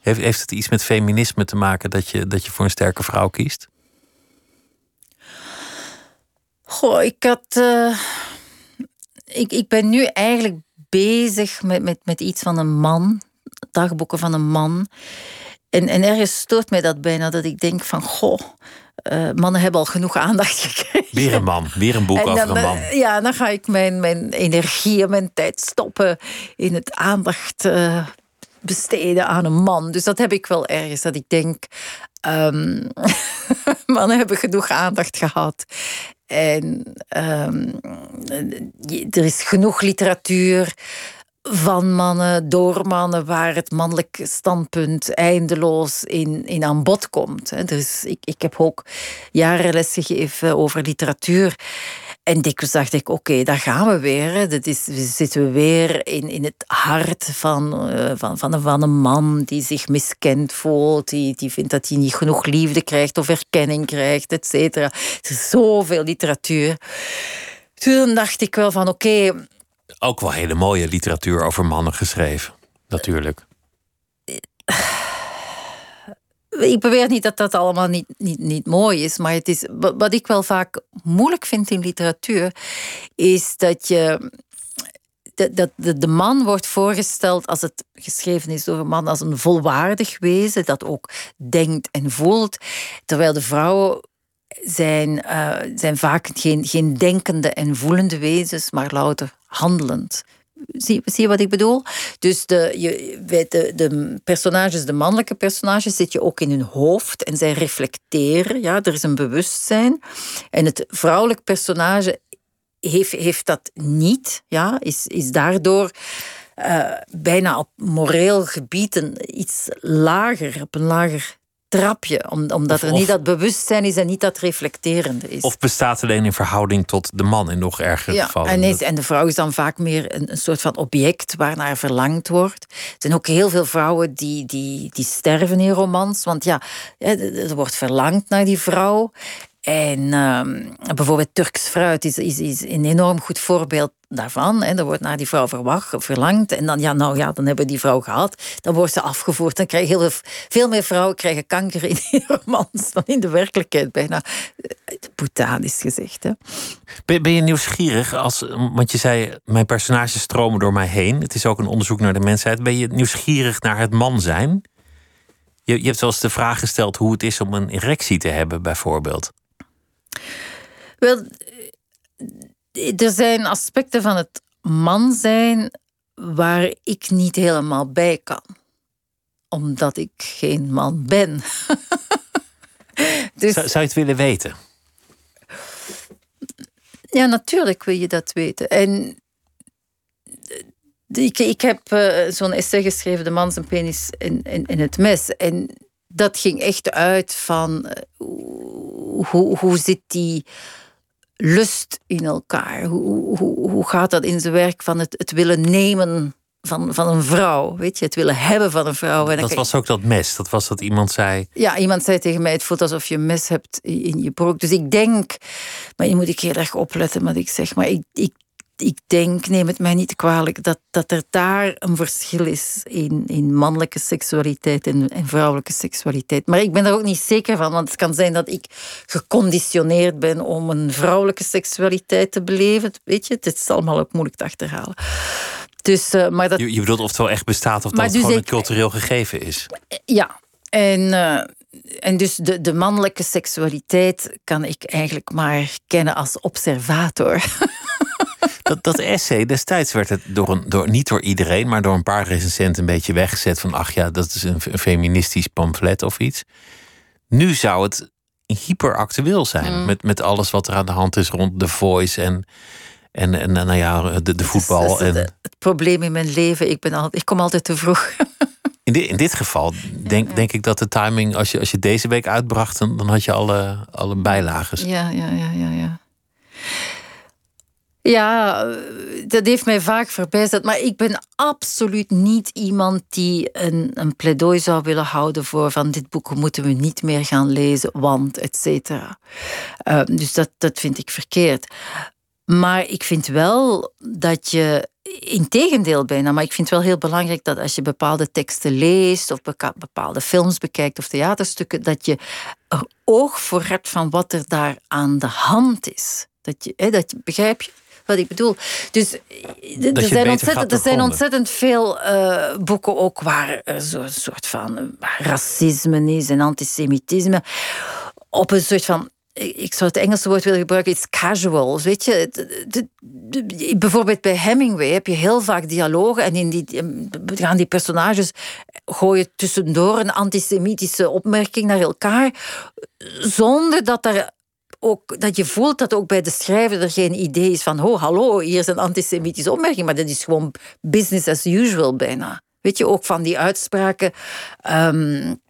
Heeft, heeft het iets met feminisme te maken dat je, dat je voor een sterke vrouw kiest? Goh, ik had. Uh, ik, ik ben nu eigenlijk bezig met, met, met iets van een man, dagboeken van een man. En, en ergens stoort mij dat bijna, dat ik denk van, goh, uh, mannen hebben al genoeg aandacht gekregen. Weer een man, weer een boek en over een man. Ja, dan ga ik mijn, mijn energie en mijn tijd stoppen in het aandacht uh, besteden aan een man. Dus dat heb ik wel ergens, dat ik denk, um, mannen hebben genoeg aandacht gehad. En um, er is genoeg literatuur van mannen, door mannen, waar het mannelijk standpunt eindeloos in, in aan bod komt. Dus ik, ik heb ook jaren les gegeven over literatuur. En dikwijls dacht ik, oké, daar gaan we weer. Dat is, we zitten weer in, in het hart van, uh, van, van, een, van een man die zich miskend voelt, die, die vindt dat hij niet genoeg liefde krijgt of erkenning krijgt, et cetera. Er is zoveel literatuur. Toen dacht ik wel van, oké... Ook wel hele mooie literatuur over mannen geschreven, natuurlijk ik beweer niet dat dat allemaal niet, niet, niet mooi is, maar het is, wat ik wel vaak moeilijk vind in literatuur, is dat je. Dat de, man wordt voorgesteld als het geschreven is door een man als een volwaardig wezen dat ook denkt en voelt, terwijl de vrouwen zijn, uh, zijn vaak geen, geen denkende en voelende wezens, maar louter handelend Zie, zie je wat ik bedoel? Dus de, je, de, de personages, de mannelijke personages, zit je ook in hun hoofd en zij reflecteren. Ja, er is een bewustzijn. En het vrouwelijk personage heeft, heeft dat niet, ja, is, is daardoor uh, bijna op moreel gebied een, iets lager, op een lager trapje, omdat er niet dat bewustzijn is en niet dat reflecterende is. Of bestaat alleen in verhouding tot de man in nog erger ja, gevallen. En, en de vrouw is dan vaak meer een, een soort van object waarnaar verlangd wordt. Er zijn ook heel veel vrouwen die, die, die sterven in romans, want ja, er wordt verlangd naar die vrouw. En uh, bijvoorbeeld Turks fruit is, is, is een enorm goed voorbeeld daarvan. En er wordt naar die vrouw verwacht, verlangd. En dan, ja, nou ja, dan hebben we die vrouw gehad. Dan wordt ze afgevoerd. Dan krijgen heel veel meer vrouwen krijgen kanker in die romans dan in de werkelijkheid bijna. Boetaan is gezegd. Hè. Ben, je nieuwsgierig? Als, want je zei, mijn personages stromen door mij heen. Het is ook een onderzoek naar de mensheid. Ben je nieuwsgierig naar het man zijn? Je, je hebt eens de vraag gesteld hoe het is om een erectie te hebben, bijvoorbeeld. Wel, er zijn aspecten van het man zijn waar ik niet helemaal bij kan. Omdat ik geen man ben. dus, zou, zou je het willen weten? Ja, natuurlijk wil je dat weten. En ik, ik heb uh, zo'n essay geschreven, De man zijn penis in, in, in het mes. En dat ging echt uit van uh, hoe, hoe zit die lust in elkaar? Hoe, hoe, hoe gaat dat in zijn werk van het, het willen nemen van, van een vrouw? Weet je, het willen hebben van een vrouw. En dat was ook dat mes. Dat was dat iemand zei. Ja, iemand zei tegen mij: het voelt alsof je een mes hebt in je broek. Dus ik denk, maar je moet ik heel erg opletten wat ik zeg. Maar ik, ik ik denk, neem het mij niet kwalijk, dat, dat er daar een verschil is in, in mannelijke seksualiteit en, en vrouwelijke seksualiteit. Maar ik ben er ook niet zeker van, want het kan zijn dat ik geconditioneerd ben om een vrouwelijke seksualiteit te beleven. Weet je, het is allemaal ook moeilijk te achterhalen. Dus, uh, maar dat... je, je bedoelt of het wel echt bestaat of dat het dus gewoon een cultureel gegeven is? Ja, en, uh, en dus de, de mannelijke seksualiteit kan ik eigenlijk maar kennen als observator. Dat, dat essay, destijds werd het door een, door, niet door iedereen, maar door een paar recensenten een beetje weggezet van ach ja, dat is een, feministisch pamflet of iets. Nu zou het hyperactueel zijn mm. met, met alles wat er aan de hand is rond The Voice en, en, en nou ja, de, de voetbal. en... Het, probleem in mijn leven, ik, ben al, ik kom altijd te vroeg. In dit, in dit geval denk, denk ik dat de timing, als je, als je deze week uitbracht, dan, dan had je alle, alle bijlagen. Ja, ja, ja, ja, ja. Ja, dat heeft mij vaak verbijsterd. Maar ik ben absoluut niet iemand die een, een pleidooi zou willen houden voor van dit boek moeten we niet meer gaan lezen, want et cetera. Ehm, dus dat, dat vind ik verkeerd. Maar ik vind wel dat je, in tegendeel bijna, maar ik vind het wel heel belangrijk dat als je bepaalde teksten leest of bepaalde films bekijkt of theaterstukken, dat je er oog voor hebt van wat er daar aan de hand is. Dat je, hè, dat, begrijp je? Wat ik bedoel? Dus er zijn, ontzettend, er zijn ontzettend veel uh, boeken ook waar er zo'n soort van racisme is en antisemitisme. Op een soort van ik zou het Engelse woord willen gebruiken, iets casual. Weet je, bijvoorbeeld bij Hemingway heb je heel vaak dialogen en in die gaan die personages gooien tussendoor een antisemitische opmerking naar elkaar, zonder dat er ook, dat je voelt dat ook bij de schrijver er geen idee is van, oh hallo, hier is een antisemitische opmerking, maar dat is gewoon business as usual bijna. Weet je, ook van die uitspraken. Um,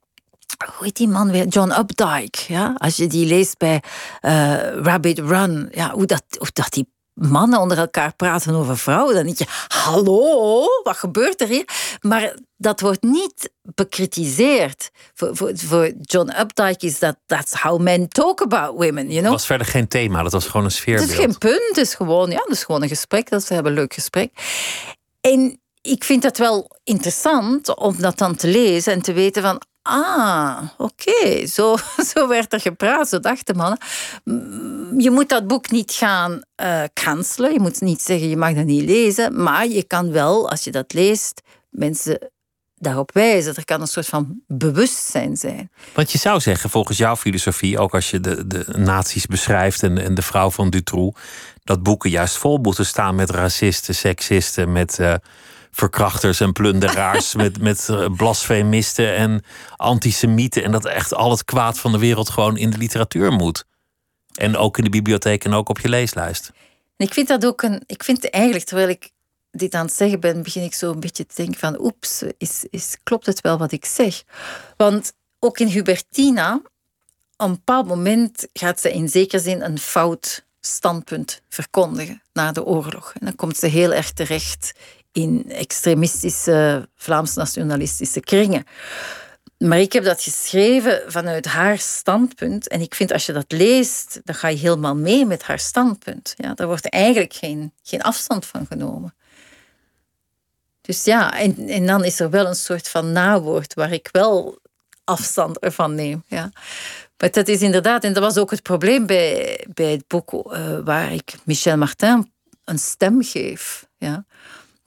hoe heet die man weer? John Updike. Ja? Als je die leest bij uh, Rabbit Run, ja, hoe, dat, hoe dat die mannen onder elkaar praten over vrouwen, dan denk je: hallo, wat gebeurt er hier? Maar dat wordt niet bekritiseerd. Voor, voor, voor John Updike is dat that's how men talk about women. You know? Dat was verder geen thema, dat was gewoon een sfeerbeeld. Het is geen punt, het is gewoon, ja, het is gewoon een gesprek. Dat we hebben een leuk gesprek. En ik vind dat wel interessant om dat dan te lezen en te weten van Ah, oké. Zo, zo werd er gepraat, zo dachten mannen. Je moet dat boek niet gaan uh, cancelen. Je moet niet zeggen, je mag dat niet lezen. Maar je kan wel, als je dat leest, mensen daarop wijzen. Er kan een soort van bewustzijn zijn. Want je zou zeggen, volgens jouw filosofie, ook als je de, de nazi's beschrijft en, en de vrouw van Dutroux, dat boeken juist vol moeten staan met racisten, seksisten, met... Uh, verkrachters en plunderaars, met, met eh, blasfemisten en antisemieten. En dat echt al het kwaad van de wereld gewoon in de literatuur moet. En ook in de bibliotheek en ook op je leeslijst. Ik vind dat ook een. Ik vind eigenlijk, terwijl ik dit aan het zeggen ben, begin ik zo een beetje te denken van oeps, is, is, klopt het wel wat ik zeg? Want ook in Hubertina, op een bepaald moment gaat ze in zekere zin een fout standpunt verkondigen na de oorlog. En dan komt ze heel erg terecht in extremistische Vlaams-nationalistische kringen. Maar ik heb dat geschreven vanuit haar standpunt. En ik vind als je dat leest, dan ga je helemaal mee met haar standpunt. Ja, daar wordt eigenlijk geen, geen afstand van genomen. Dus ja, en, en dan is er wel een soort van nawoord waar ik wel afstand ervan neem. Ja. Maar dat is inderdaad, en dat was ook het probleem bij, bij het boek uh, waar ik Michel Martin een stem geef. Ja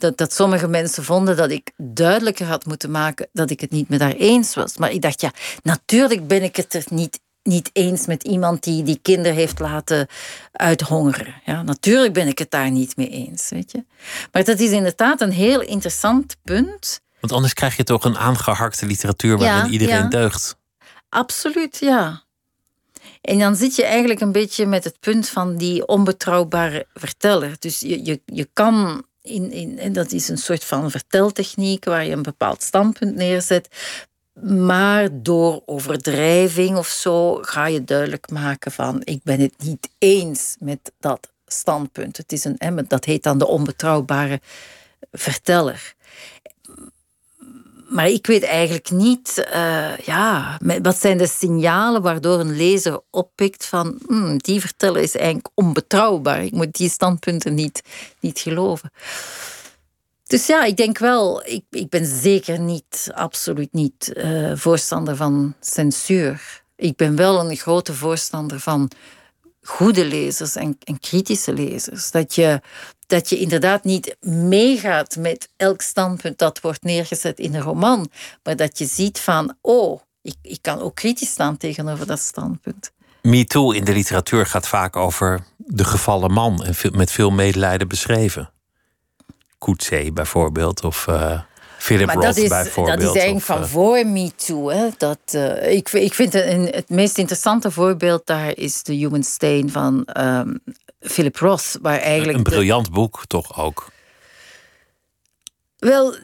dat, dat sommige mensen vonden dat ik duidelijker had moeten maken dat ik het niet met haar eens was. Maar ik dacht, ja, natuurlijk ben ik het er niet, niet eens met iemand die die kinderen heeft laten uithongeren. Ja, natuurlijk ben ik het daar niet mee eens. Weet je? Maar dat is inderdaad een heel interessant punt. Want anders krijg je toch een aangeharkte literatuur waarin iedereen ja. deugt. Absoluut, ja. En dan zit je eigenlijk een beetje met het punt van die onbetrouwbare verteller. Dus je, je, je kan in, in, en dat is een soort van verteltechniek waar je een bepaald standpunt neerzet. Maar door overdrijving of zo ga je duidelijk maken van ik ben het niet eens met dat standpunt. Het is een, dat heet dan de onbetrouwbare verteller maar ik weet eigenlijk niet, uh, ja, wat zijn de signalen waardoor een lezer oppikt van hmm, die verteller is eigenlijk onbetrouwbaar. Ik moet die standpunten niet, niet geloven. Dus ja, ik denk wel, ik, ik ben zeker niet, absoluut niet uh, voorstander van censuur. Ik ben wel een grote voorstander van goede lezers en, en kritische lezers. Dat je dat je inderdaad niet meegaat met elk standpunt dat wordt neergezet in een roman, maar dat je ziet van, oh, ik, ik kan ook kritisch staan tegenover dat standpunt. MeToo in de literatuur gaat vaak over de gevallen man en met veel medelijden beschreven. Coetzee bijvoorbeeld, of uh, Philip maar Roth dat is, bijvoorbeeld. Dat is eigenlijk van uh, voor MeToo. Hè? Dat, uh, ik, ik vind het, het meest interessante voorbeeld daar is de Human Stain van um, Philip Roth. Waar eigenlijk een briljant boek, toch ook? Wel,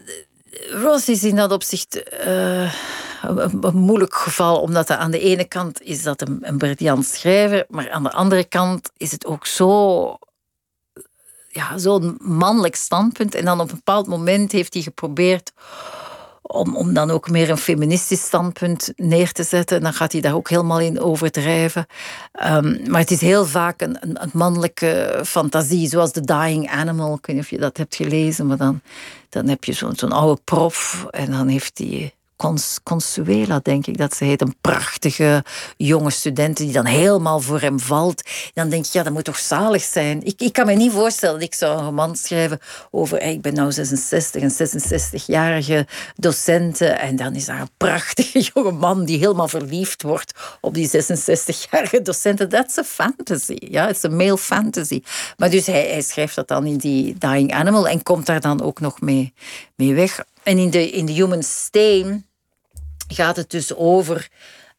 Roth is in dat opzicht uh, een, een, moeilijk geval, omdat aan de ene kant is dat een, een briljant schrijver, maar aan de andere kant is het ook zo ja, zo'n mannelijk standpunt. En dan op een bepaald moment heeft hij geprobeerd om, om dan ook meer een feministisch standpunt neer te zetten. Dan gaat hij daar ook helemaal in overdrijven. Um, maar het is heel vaak een, een, mannelijke fantasie, zoals The Dying Animal. Ik weet niet of je dat hebt gelezen, maar dan, dan heb je zo'n zo'n oude prof en dan heeft hij Consuela, denk ik dat ze heet. Een prachtige jonge student die dan helemaal voor hem valt. Dan denk je, ja, dat moet toch zalig zijn. Ik, ik kan me niet voorstellen dat ik zou een roman schrijven over... ik ben nou 66, een 66-jarige docent. En dan is daar een prachtige jonge man die helemaal verliefd wordt op die 66-jarige docenten. Dat is een fantasy. Ja, het is een male fantasy. Maar dus hij, hij schrijft dat dan in die Dying Animal en komt daar dan ook nog mee, mee weg. En in de, in de Human Stain gaat het dus over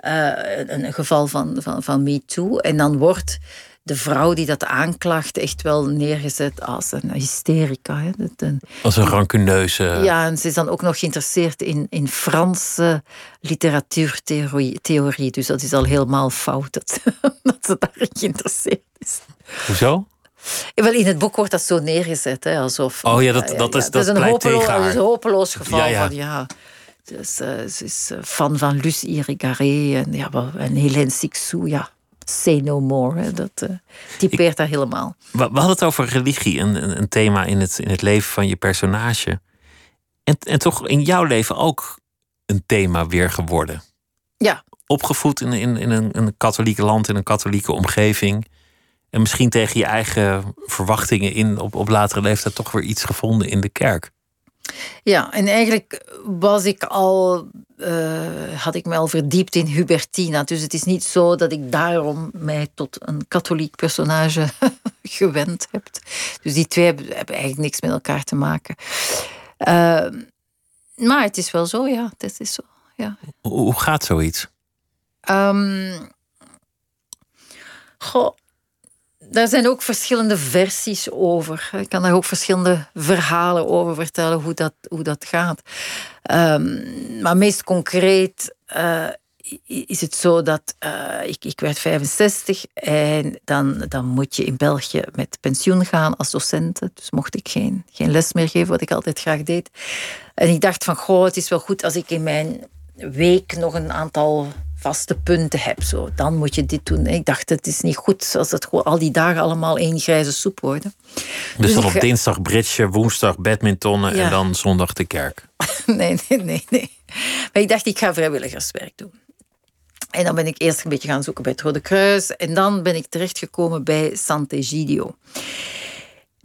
uh, een, een, geval van, van, van Me Too. En dan wordt de vrouw die dat aanklacht echt wel neergezet als een hysterica. Hè. Een, als een rancuneuze. Ja, en ze is dan ook nog geïnteresseerd in, in Franse literatuurtheorie. Dus dat is al helemaal fout dat, dat ze daarin geïnteresseerd is. Hoezo? Wel, in het boek wordt dat zo neergezet, hè, alsof... Oh ja, dat, dat, is, dat, is een hopeloos, een hopeloos geval ja, van, ja... Dus, uh, ze is eh, fan van Luce Irigaray en, ja, en Hélène Sixou, ja. Say no more, hè, dat uh, typeert daar helemaal. We, we, hadden het over religie, een, een thema in het, in het leven van je personage. En, en toch in jouw leven ook een thema weer geworden. Ja. Opgevoed in, in, in een, een katholieke land, in een katholieke omgeving en misschien tegen je eigen verwachtingen in op, op latere leeftijd toch weer iets gevonden in de kerk. Ja, en eigenlijk was ik al, uh, had ik me al verdiept in Hubertina. Dus het is niet zo dat ik daarom mij tot een katholiek personage gewend heb. Dus die twee hebben, hebben, eigenlijk niks met elkaar te maken. Uh, maar het is wel zo, ja. Het is zo, ja. Hoe gaat zoiets? Um, goh, daar zijn ook verschillende versies over. Ik kan daar ook verschillende verhalen over vertellen hoe dat, hoe dat gaat. Um, maar meest concreet uh, is het zo dat uh, ik, ik werd 65 en dan, dan moet je in België met pensioen gaan als docent. Dus mocht ik geen, geen les meer geven, wat ik altijd graag deed. En ik dacht van, goh, het is wel goed als ik in mijn week nog een aantal vaste punten heb. Zo. Dan moet je dit doen. Ik dacht, het is niet goed als het gewoon al die dagen allemaal één grijze soep worden. Dus, dus dan op dinsdag bridge, woensdag badminton en dan zondag de kerk. nee, nee, nee, nee. Maar ik dacht, ik ga vrijwilligerswerk doen. En dan ben ik eerst een beetje gaan zoeken bij het Rode Kruis. En dan ben ik terechtgekomen bij Sant'Egidio.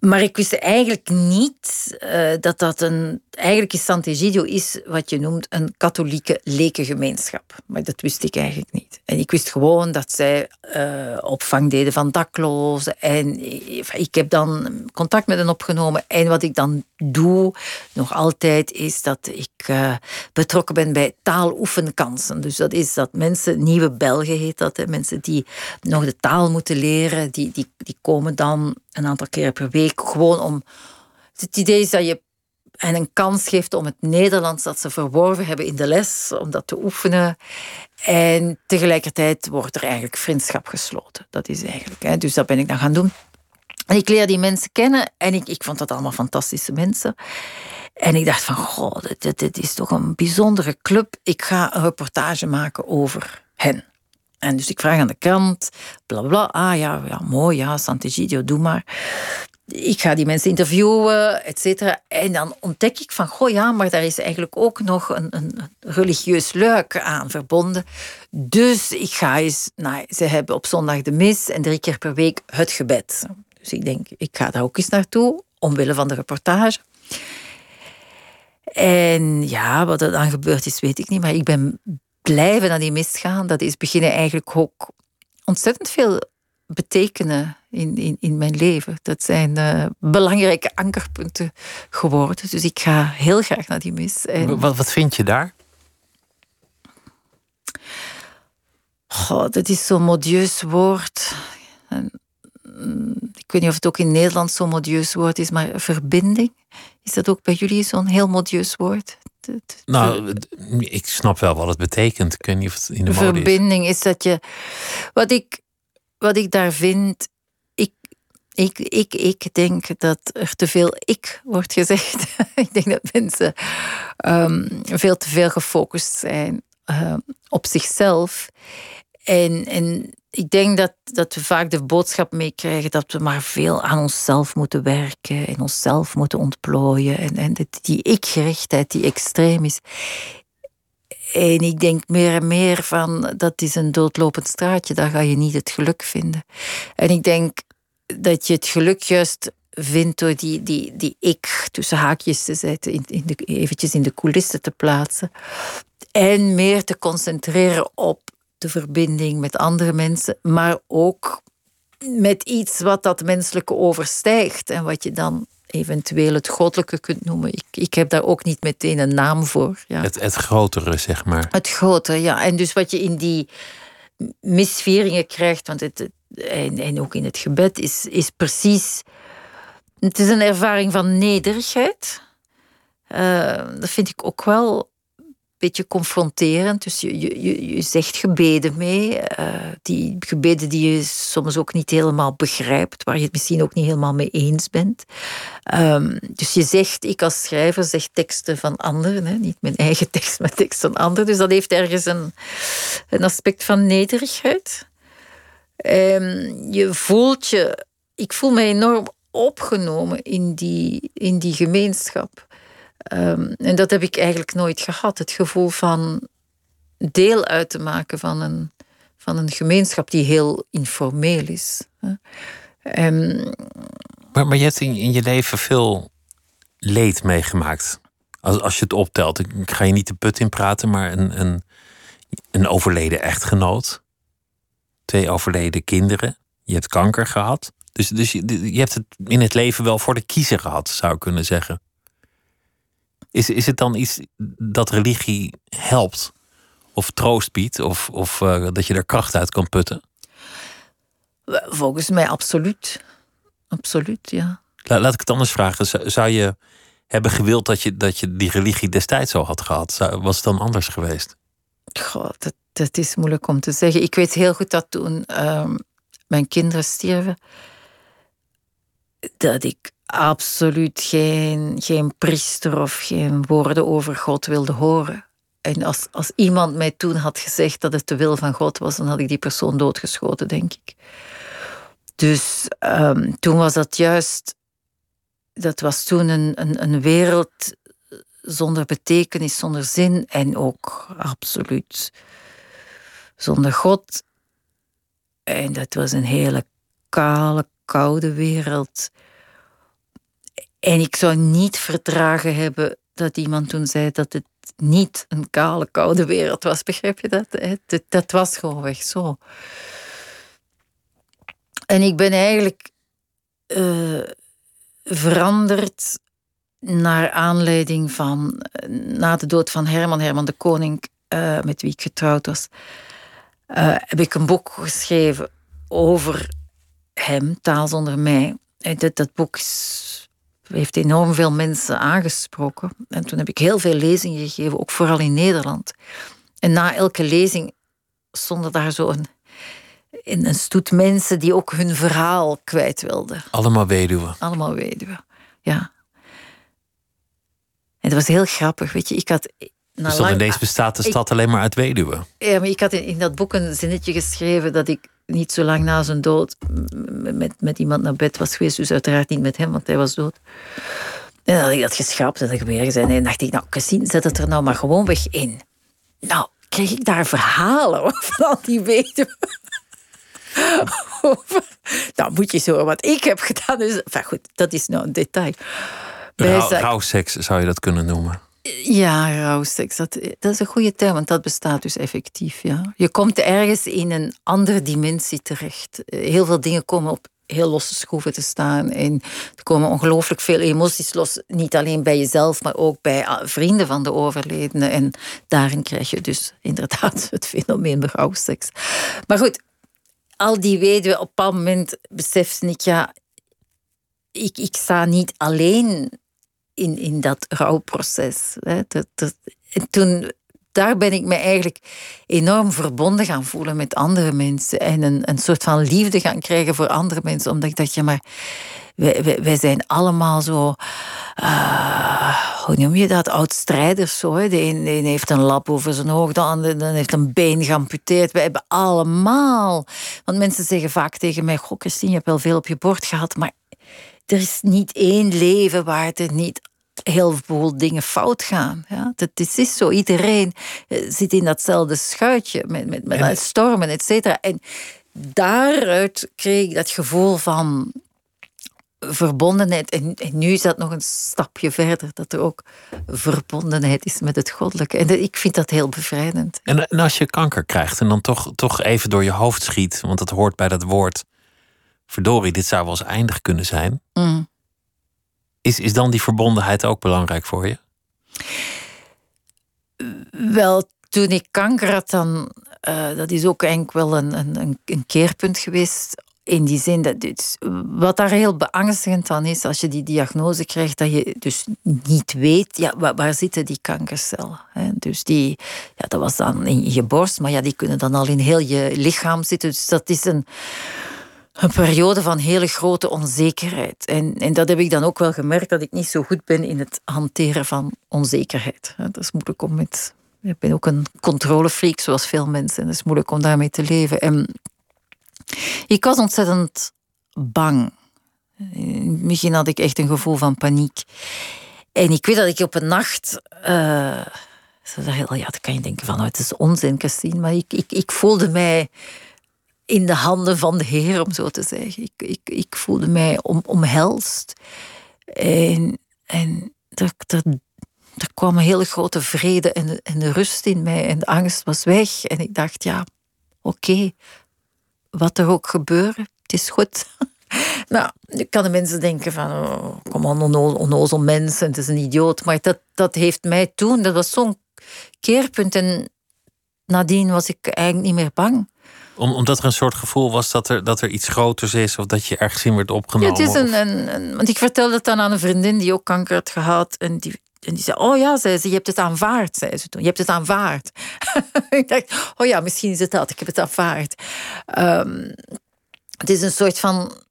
Maar ik wist eigenlijk niet uh, dat dat een. Eigenlijk is Sant'Egidio is wat je noemt een katholieke lekengemeenschap. Maar dat wist ik eigenlijk niet. En ik wist gewoon dat zij uh, opvang deden van daklozen. En ik heb dan contact met hen opgenomen. En wat ik dan doe, nog altijd, is dat ik betrokken ben bij taaloefenkansen. Dus dat is dat mensen, nieuwe Belgen heet dat, hè, mensen die nog de taal moeten leren, die, die, die komen dan een aantal keer per week gewoon om. Het idee is dat je hen een kans geeft om het Nederlands dat ze verworven hebben in de les, om dat te oefenen. En tegelijkertijd wordt er eigenlijk vriendschap gesloten. Dat is eigenlijk. Hè. Dus dat ben ik dan gaan doen. En ik leer die mensen kennen en ik, ik vond dat allemaal fantastische mensen. En ik dacht van, goh, dit, dit is toch een bijzondere club. Ik ga een reportage maken over hen. En dus ik vraag aan de krant, bla bla, ah ja, ja mooi, ja, Sant'Egidio, doe maar. Ik ga die mensen interviewen, et cetera. En dan ontdek ik van, goh ja, maar daar is eigenlijk ook nog een, een religieus luik aan verbonden. Dus ik ga eens, nou, ze hebben op zondag de mis en drie keer per week het gebed. Dus ik denk, ik ga daar ook eens naartoe, omwille van de reportage. En ja, wat er dan gebeurd is, weet ik niet. Maar ik ben blijven naar die mist gaan, dat is beginnen eigenlijk ook ontzettend veel betekenen in, in, in mijn leven. Dat zijn uh, belangrijke ankerpunten geworden. Dus ik ga heel graag naar die mis. En... Wat, wat vind je daar? Goh, dat is zo'n modieus woord. En, mm, ik weet niet of het ook in Nederland zo'n modieus woord is, maar verbinding. Is dat ook bij jullie zo'n heel modieus woord? nou, ik snap wel wat het betekent. Ik weet niet of het in de Verbinding is. dat je. Wat ik, wat ik daar vind. Ik, ik, ik, ik denk dat er te veel ik wordt gezegd. ik denk dat mensen um, veel te veel gefocust zijn um, op zichzelf. En, en ik denk dat, dat we vaak de boodschap meekrijgen dat we maar veel aan onszelf moeten werken en onszelf moeten ontplooien. En, en die ik-gerichtheid die extreem is. En ik denk meer en meer van dat is een doodlopend straatje, daar ga je niet het geluk vinden. En ik denk dat je het geluk juist vindt door die, die, die ik tussen haakjes te zetten, in, in de, eventjes in de coulissen te plaatsen. En meer te concentreren op de verbinding met andere mensen, maar ook met iets wat dat menselijke overstijgt en wat je dan eventueel het goddelijke kunt noemen. Ik, ik heb daar ook niet meteen een naam voor. Ja. Het, het grotere, zeg maar. Het grotere, ja. En dus wat je in die misvieringen krijgt, want het, en, en ook in het gebed, is, is precies. Het is een ervaring van nederigheid. Uh, dat vind ik ook wel beetje confronterend. Dus je, je, je zegt gebeden mee. Uh, die gebeden die je soms ook niet helemaal begrijpt, waar je het misschien ook niet helemaal mee eens bent. Um, dus je zegt, ik als schrijver zeg teksten van anderen, hè? niet mijn eigen tekst, maar teksten van anderen. Dus dat heeft ergens een, een aspect van nederigheid. Um, je voelt je, ik voel me enorm opgenomen in die, in die gemeenschap. Um, en dat heb ik eigenlijk nooit gehad. Het gevoel van deel uit te maken van een, van een gemeenschap die heel informeel is. Um, maar, maar je hebt in, in je leven veel leed meegemaakt. Als, als je het optelt. Ik, ga je niet de put in praten, maar een, een, een overleden echtgenoot. Twee overleden kinderen. Je hebt kanker gehad. Dus, dus je, je hebt het in het leven wel voor de kiezer gehad, zou ik kunnen zeggen. Is, is het dan iets dat religie helpt? Of troost biedt? Of, of uh, dat je er kracht uit kan putten? Volgens mij absoluut. Absoluut, ja. La, laat ik het anders vragen. Zou je hebben gewild dat je, dat je die religie destijds zo had gehad? Zou, was het dan anders geweest? Goh, dat, dat is moeilijk om te zeggen. Ik weet heel goed dat toen uh, mijn kinderen stierven, dat ik absoluut geen, geen priester of geen woorden over God wilde horen. En als, als iemand mij toen had gezegd dat het de wil van God was, dan had ik die persoon doodgeschoten, denk ik. Dus um, toen was dat juist. Dat was toen een, een, een wereld zonder betekenis, zonder zin en ook absoluut zonder God. En dat was een hele kale, koude wereld en ik zou niet verdragen hebben dat iemand toen zei dat het niet een kale, koude wereld was. Begrijp je dat? Dat, dat was weg zo. En ik ben eigenlijk uh, veranderd naar aanleiding van, eh, na de dood van Herman, Herman de Koning, uh, met wie ik getrouwd was, heb ik een boek geschreven over hem, Taal zonder mij. Dat, dat boek is heeft enorm veel mensen aangesproken. En toen heb ik heel veel lezingen gegeven, ook vooral in Nederland. En na elke lezing stonden daar zo een, een stoet mensen die ook hun verhaal kwijt wilden. Allemaal weduwen. Allemaal weduwen, ja. En dat was heel grappig, weet je. Ik had dus dan ineens bestaat de stad alleen maar uit weduwen. Ja, maar ik had in, in, dat boek een zinnetje geschreven dat ik niet zo lang na zijn dood met, met iemand naar bed was geweest. Dus uiteraard niet met hem, want hij was dood. En dan had ik dat geschrapt en dan weer gezegd. En dacht ik, nou, Cassine, zet het er nou maar gewoon weg in. Nou, kreeg ik daar verhalen van al die weduwen. nou, moet je zo wat ik heb gedaan. Dus, enfin, goed, dat is nou een detail. Rouwseks zou je dat kunnen noemen. Ja, rouwseks, dat, is een goede term, want dat bestaat dus effectief. Ja. Je komt ergens in een andere dimensie terecht. Heel veel dingen komen op heel losse schroeven te staan. En er komen ongelooflijk veel emoties los. Niet alleen bij jezelf, maar ook bij ah, vrienden van de overledene. En daarin krijg je dus inderdaad het fenomeen rouwseks. Maar goed, al die weduwen, op een moment besefte ik, ja, ik, ik sta niet alleen in, in dat rouwproces. Hè. Dat, en toen, daar ben ik me eigenlijk enorm verbonden gaan voelen met andere mensen. En een, een soort van liefde gaan krijgen voor andere mensen. Omdat ik dacht, ja, maar wij, wij, zijn allemaal zo. Uh, hoe noem je dat? Oud-strijders zo. De, een, heeft een lap over zijn hoofd, de ander heeft een been geamputeerd. We hebben allemaal. Want mensen zeggen vaak tegen mij: Goh, je hebt wel veel op je bord gehad, maar er is niet één leven waar het niet heel veel dingen fout gaan. Ja? Dat, het is zo, iedereen eh, zit in datzelfde schuitje met, met, met stormen, et cetera. En daaruit kreeg ik dat gevoel van verbondenheid. En, en, nu is dat nog een stapje verder, dat er ook verbondenheid is met het goddelijke. En ik vind dat heel bevrijdend. En, en als je kanker krijgt en dan toch, toch even door je hoofd schiet, want dat hoort bij dat woord, verdorie, dit zou wel eens eindig kunnen zijn. Mm. Is, is dan die verbondenheid ook belangrijk voor je? Wel, toen ik kanker had, dan, uh, dat is ook eigenlijk wel een, een, een keerpunt geweest in die zin dat dus, wat daar heel beangstigend aan is, als je die diagnose krijgt, dat je dus niet weet, ja, waar, waar zitten die kankercellen? Hè? Dus die, ja, dat was dan in je borst, maar ja, die kunnen dan al in heel je lichaam zitten. Dus dat is een, een periode van hele grote onzekerheid. En, en dat heb ik dan ook wel gemerkt, dat ik niet zo goed ben in het hanteren van onzekerheid. Dat is moeilijk om met... Ik ben ook een controlefreak, zoals veel mensen. En het is moeilijk om daarmee te leven. En ik was ontzettend bang. Misschien had ik echt een gevoel van paniek. En ik weet dat ik op een nacht. Uh, ja, dan kan je denken van, het is onzin, Christine. Maar ik, ik, ik voelde mij in de handen van de Heer, om zo te zeggen. Ik, ik, ik voelde mij om, omhelst. En, en er, er, kwam een hele grote vrede en, en rust in mij. En de angst was weg. En ik dacht, ja, oké, wat er ook gebeuren, het is goed. nou, kan de mensen denken van, oh, kom aan, onnozel mens, het is een idioot. Maar dat, dat heeft mij toen, dat was zo'n keerpunt. En nadien was ik eigenlijk niet meer bang. Om, omdat er een soort gevoel was dat er, dat er iets groters is of dat je ergens in werd opgenomen? Ja, het is een, een, een, want ik vertelde het dan aan een vriendin die ook kanker had gehad. En die, en die zei, oh ja, zei ze, je hebt het aanvaard, zei ze toen. Je hebt het aanvaard. ik dacht, oh ja, misschien is het dat, ik heb het aanvaard. Um, het is een soort van...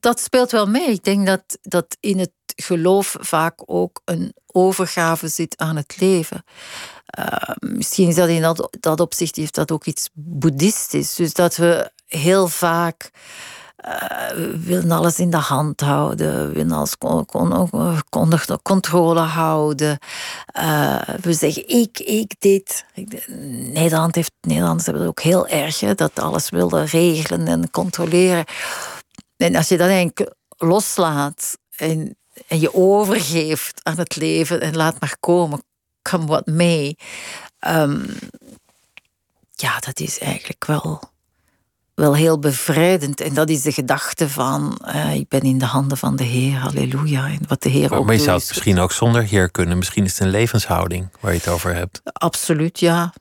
Dat speelt wel mee. Ik denk dat, dat in het geloof vaak ook een overgave zit aan het leven. Uh, misschien is dat in dat, dat opzicht heeft dat ook iets boeddhistisch. Dus dat we heel vaak we willen alles in de hand houden, willen alles onder controle houden. Uh, we zeggen ik, ik, dit. Nederland heeft, Nederlanders hebben het ook heel erg, dat alles willen regelen en controleren. En als je dat eigenlijk loslaat en, en je overgeeft aan het leven en laat maar komen, come what may. Um, ja, dat is eigenlijk wel wel heel bevrijdend. En dat is de gedachte van, uh, ik ben in de handen van de Heer, halleluja. En wat de Heer maar, ook maar je zou het misschien ook zonder Heer kunnen. Misschien is het een levenshouding waar je het over hebt. Absoluut, ja.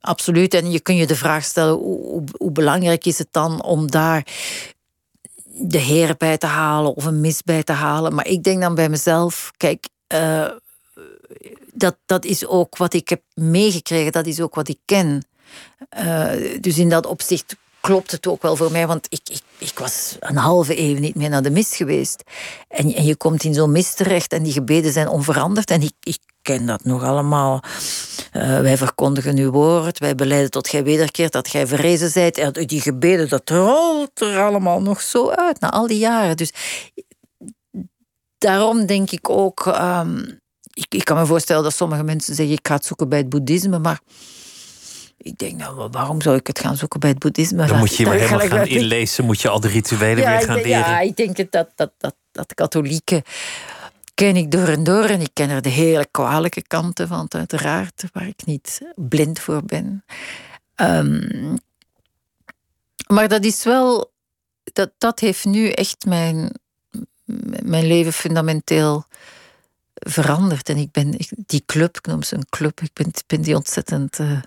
Absoluut. En je kunt je de vraag stellen, hoe, hoe belangrijk is het dan om daar de Heer bij te halen of een mis bij te halen. Maar ik denk dan bij mezelf, kijk, uh, dat, dat is ook wat ik heb meegekregen, dat is ook wat ik ken. Uh, dus in dat opzicht klopt het ook wel voor mij, want ik, ik, ik was een halve eeuw niet meer naar de mis geweest. En, en je komt in zo'n mis terecht en die gebeden zijn onveranderd. En ik, ik ken dat nog allemaal. Uh, wij verkondigen uw woord, wij beleiden tot gij wederkeert, dat gij verrezen zijt. En die gebeden, dat rolt er allemaal nog zo uit, na al die jaren. Dus daarom denk ik ook... Um, ik, ik kan me voorstellen dat sommige mensen zeggen, ik ga het zoeken bij het boeddhisme, maar ik denk, nou, waarom zou ik het gaan zoeken bij het boeddhisme? Dan moet je maar helemaal gaan inlezen, moet je al de rituelen weer gaan leren. Ja, ik denk dat, dat, dat, dat katholieken ken ik door en door. En ik ken er de hele kwalijke kanten van, uiteraard, waar ik niet blind voor ben. Um, maar dat is wel, dat, dat heeft nu echt mijn, mijn leven fundamenteel veranderd. En ik ben die club, ik noem ze een club, ik ben, ben die ontzettend uh,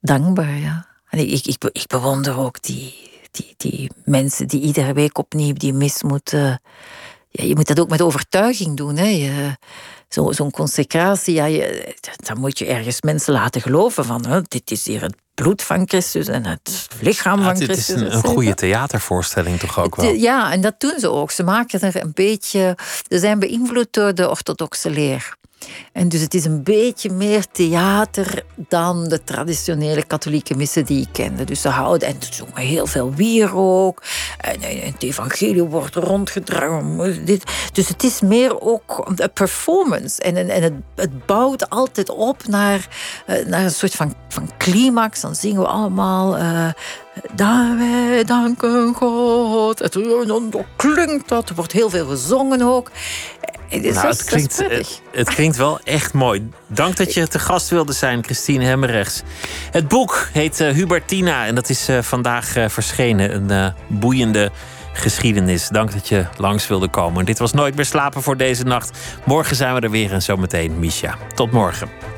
dankbaar, ja. En ik, ik, ik, bewonder ook die, die, die mensen die iedere week opnieuw die mis moeten. Ja, je moet dat ook met overtuiging doen. Hè. Zo'n zo consecratie, ja, je, dan moet je ergens mensen laten geloven van hè, dit is hier het bloed van Christus en het lichaam van Christus. Het is een, een goede theatervoorstelling toch ook wel? Ja, en dat doen ze ook. Ze maken er een beetje... Ze zijn beïnvloed door de orthodoxe leer. En dus het is een beetje meer theater dan de traditionele katholieke missen die ik kende. Dus ze houden, en ze zongen heel veel wierook. En, en het evangelie wordt rondgedragen. Dus het is meer ook een performance. En, en het, het bouwt altijd op naar, eh, naar een soort van, van climax. Dan zingen we allemaal... Uh, daar wij danken God. Het, dan klinkt dat. Er wordt heel veel gezongen ook. Nou, het, klinkt, het, het, klinkt wel echt mooi. Dank dat je te gast wilde zijn, Christine Hemmerrechts. Het boek heet uh, Hubertina en dat is uh, vandaag uh, verschenen. Een boeiende geschiedenis. Dank dat je langs wilde komen. Dit was Nooit meer slapen voor deze nacht. Morgen zijn we er weer en zometeen Misha. Tot morgen.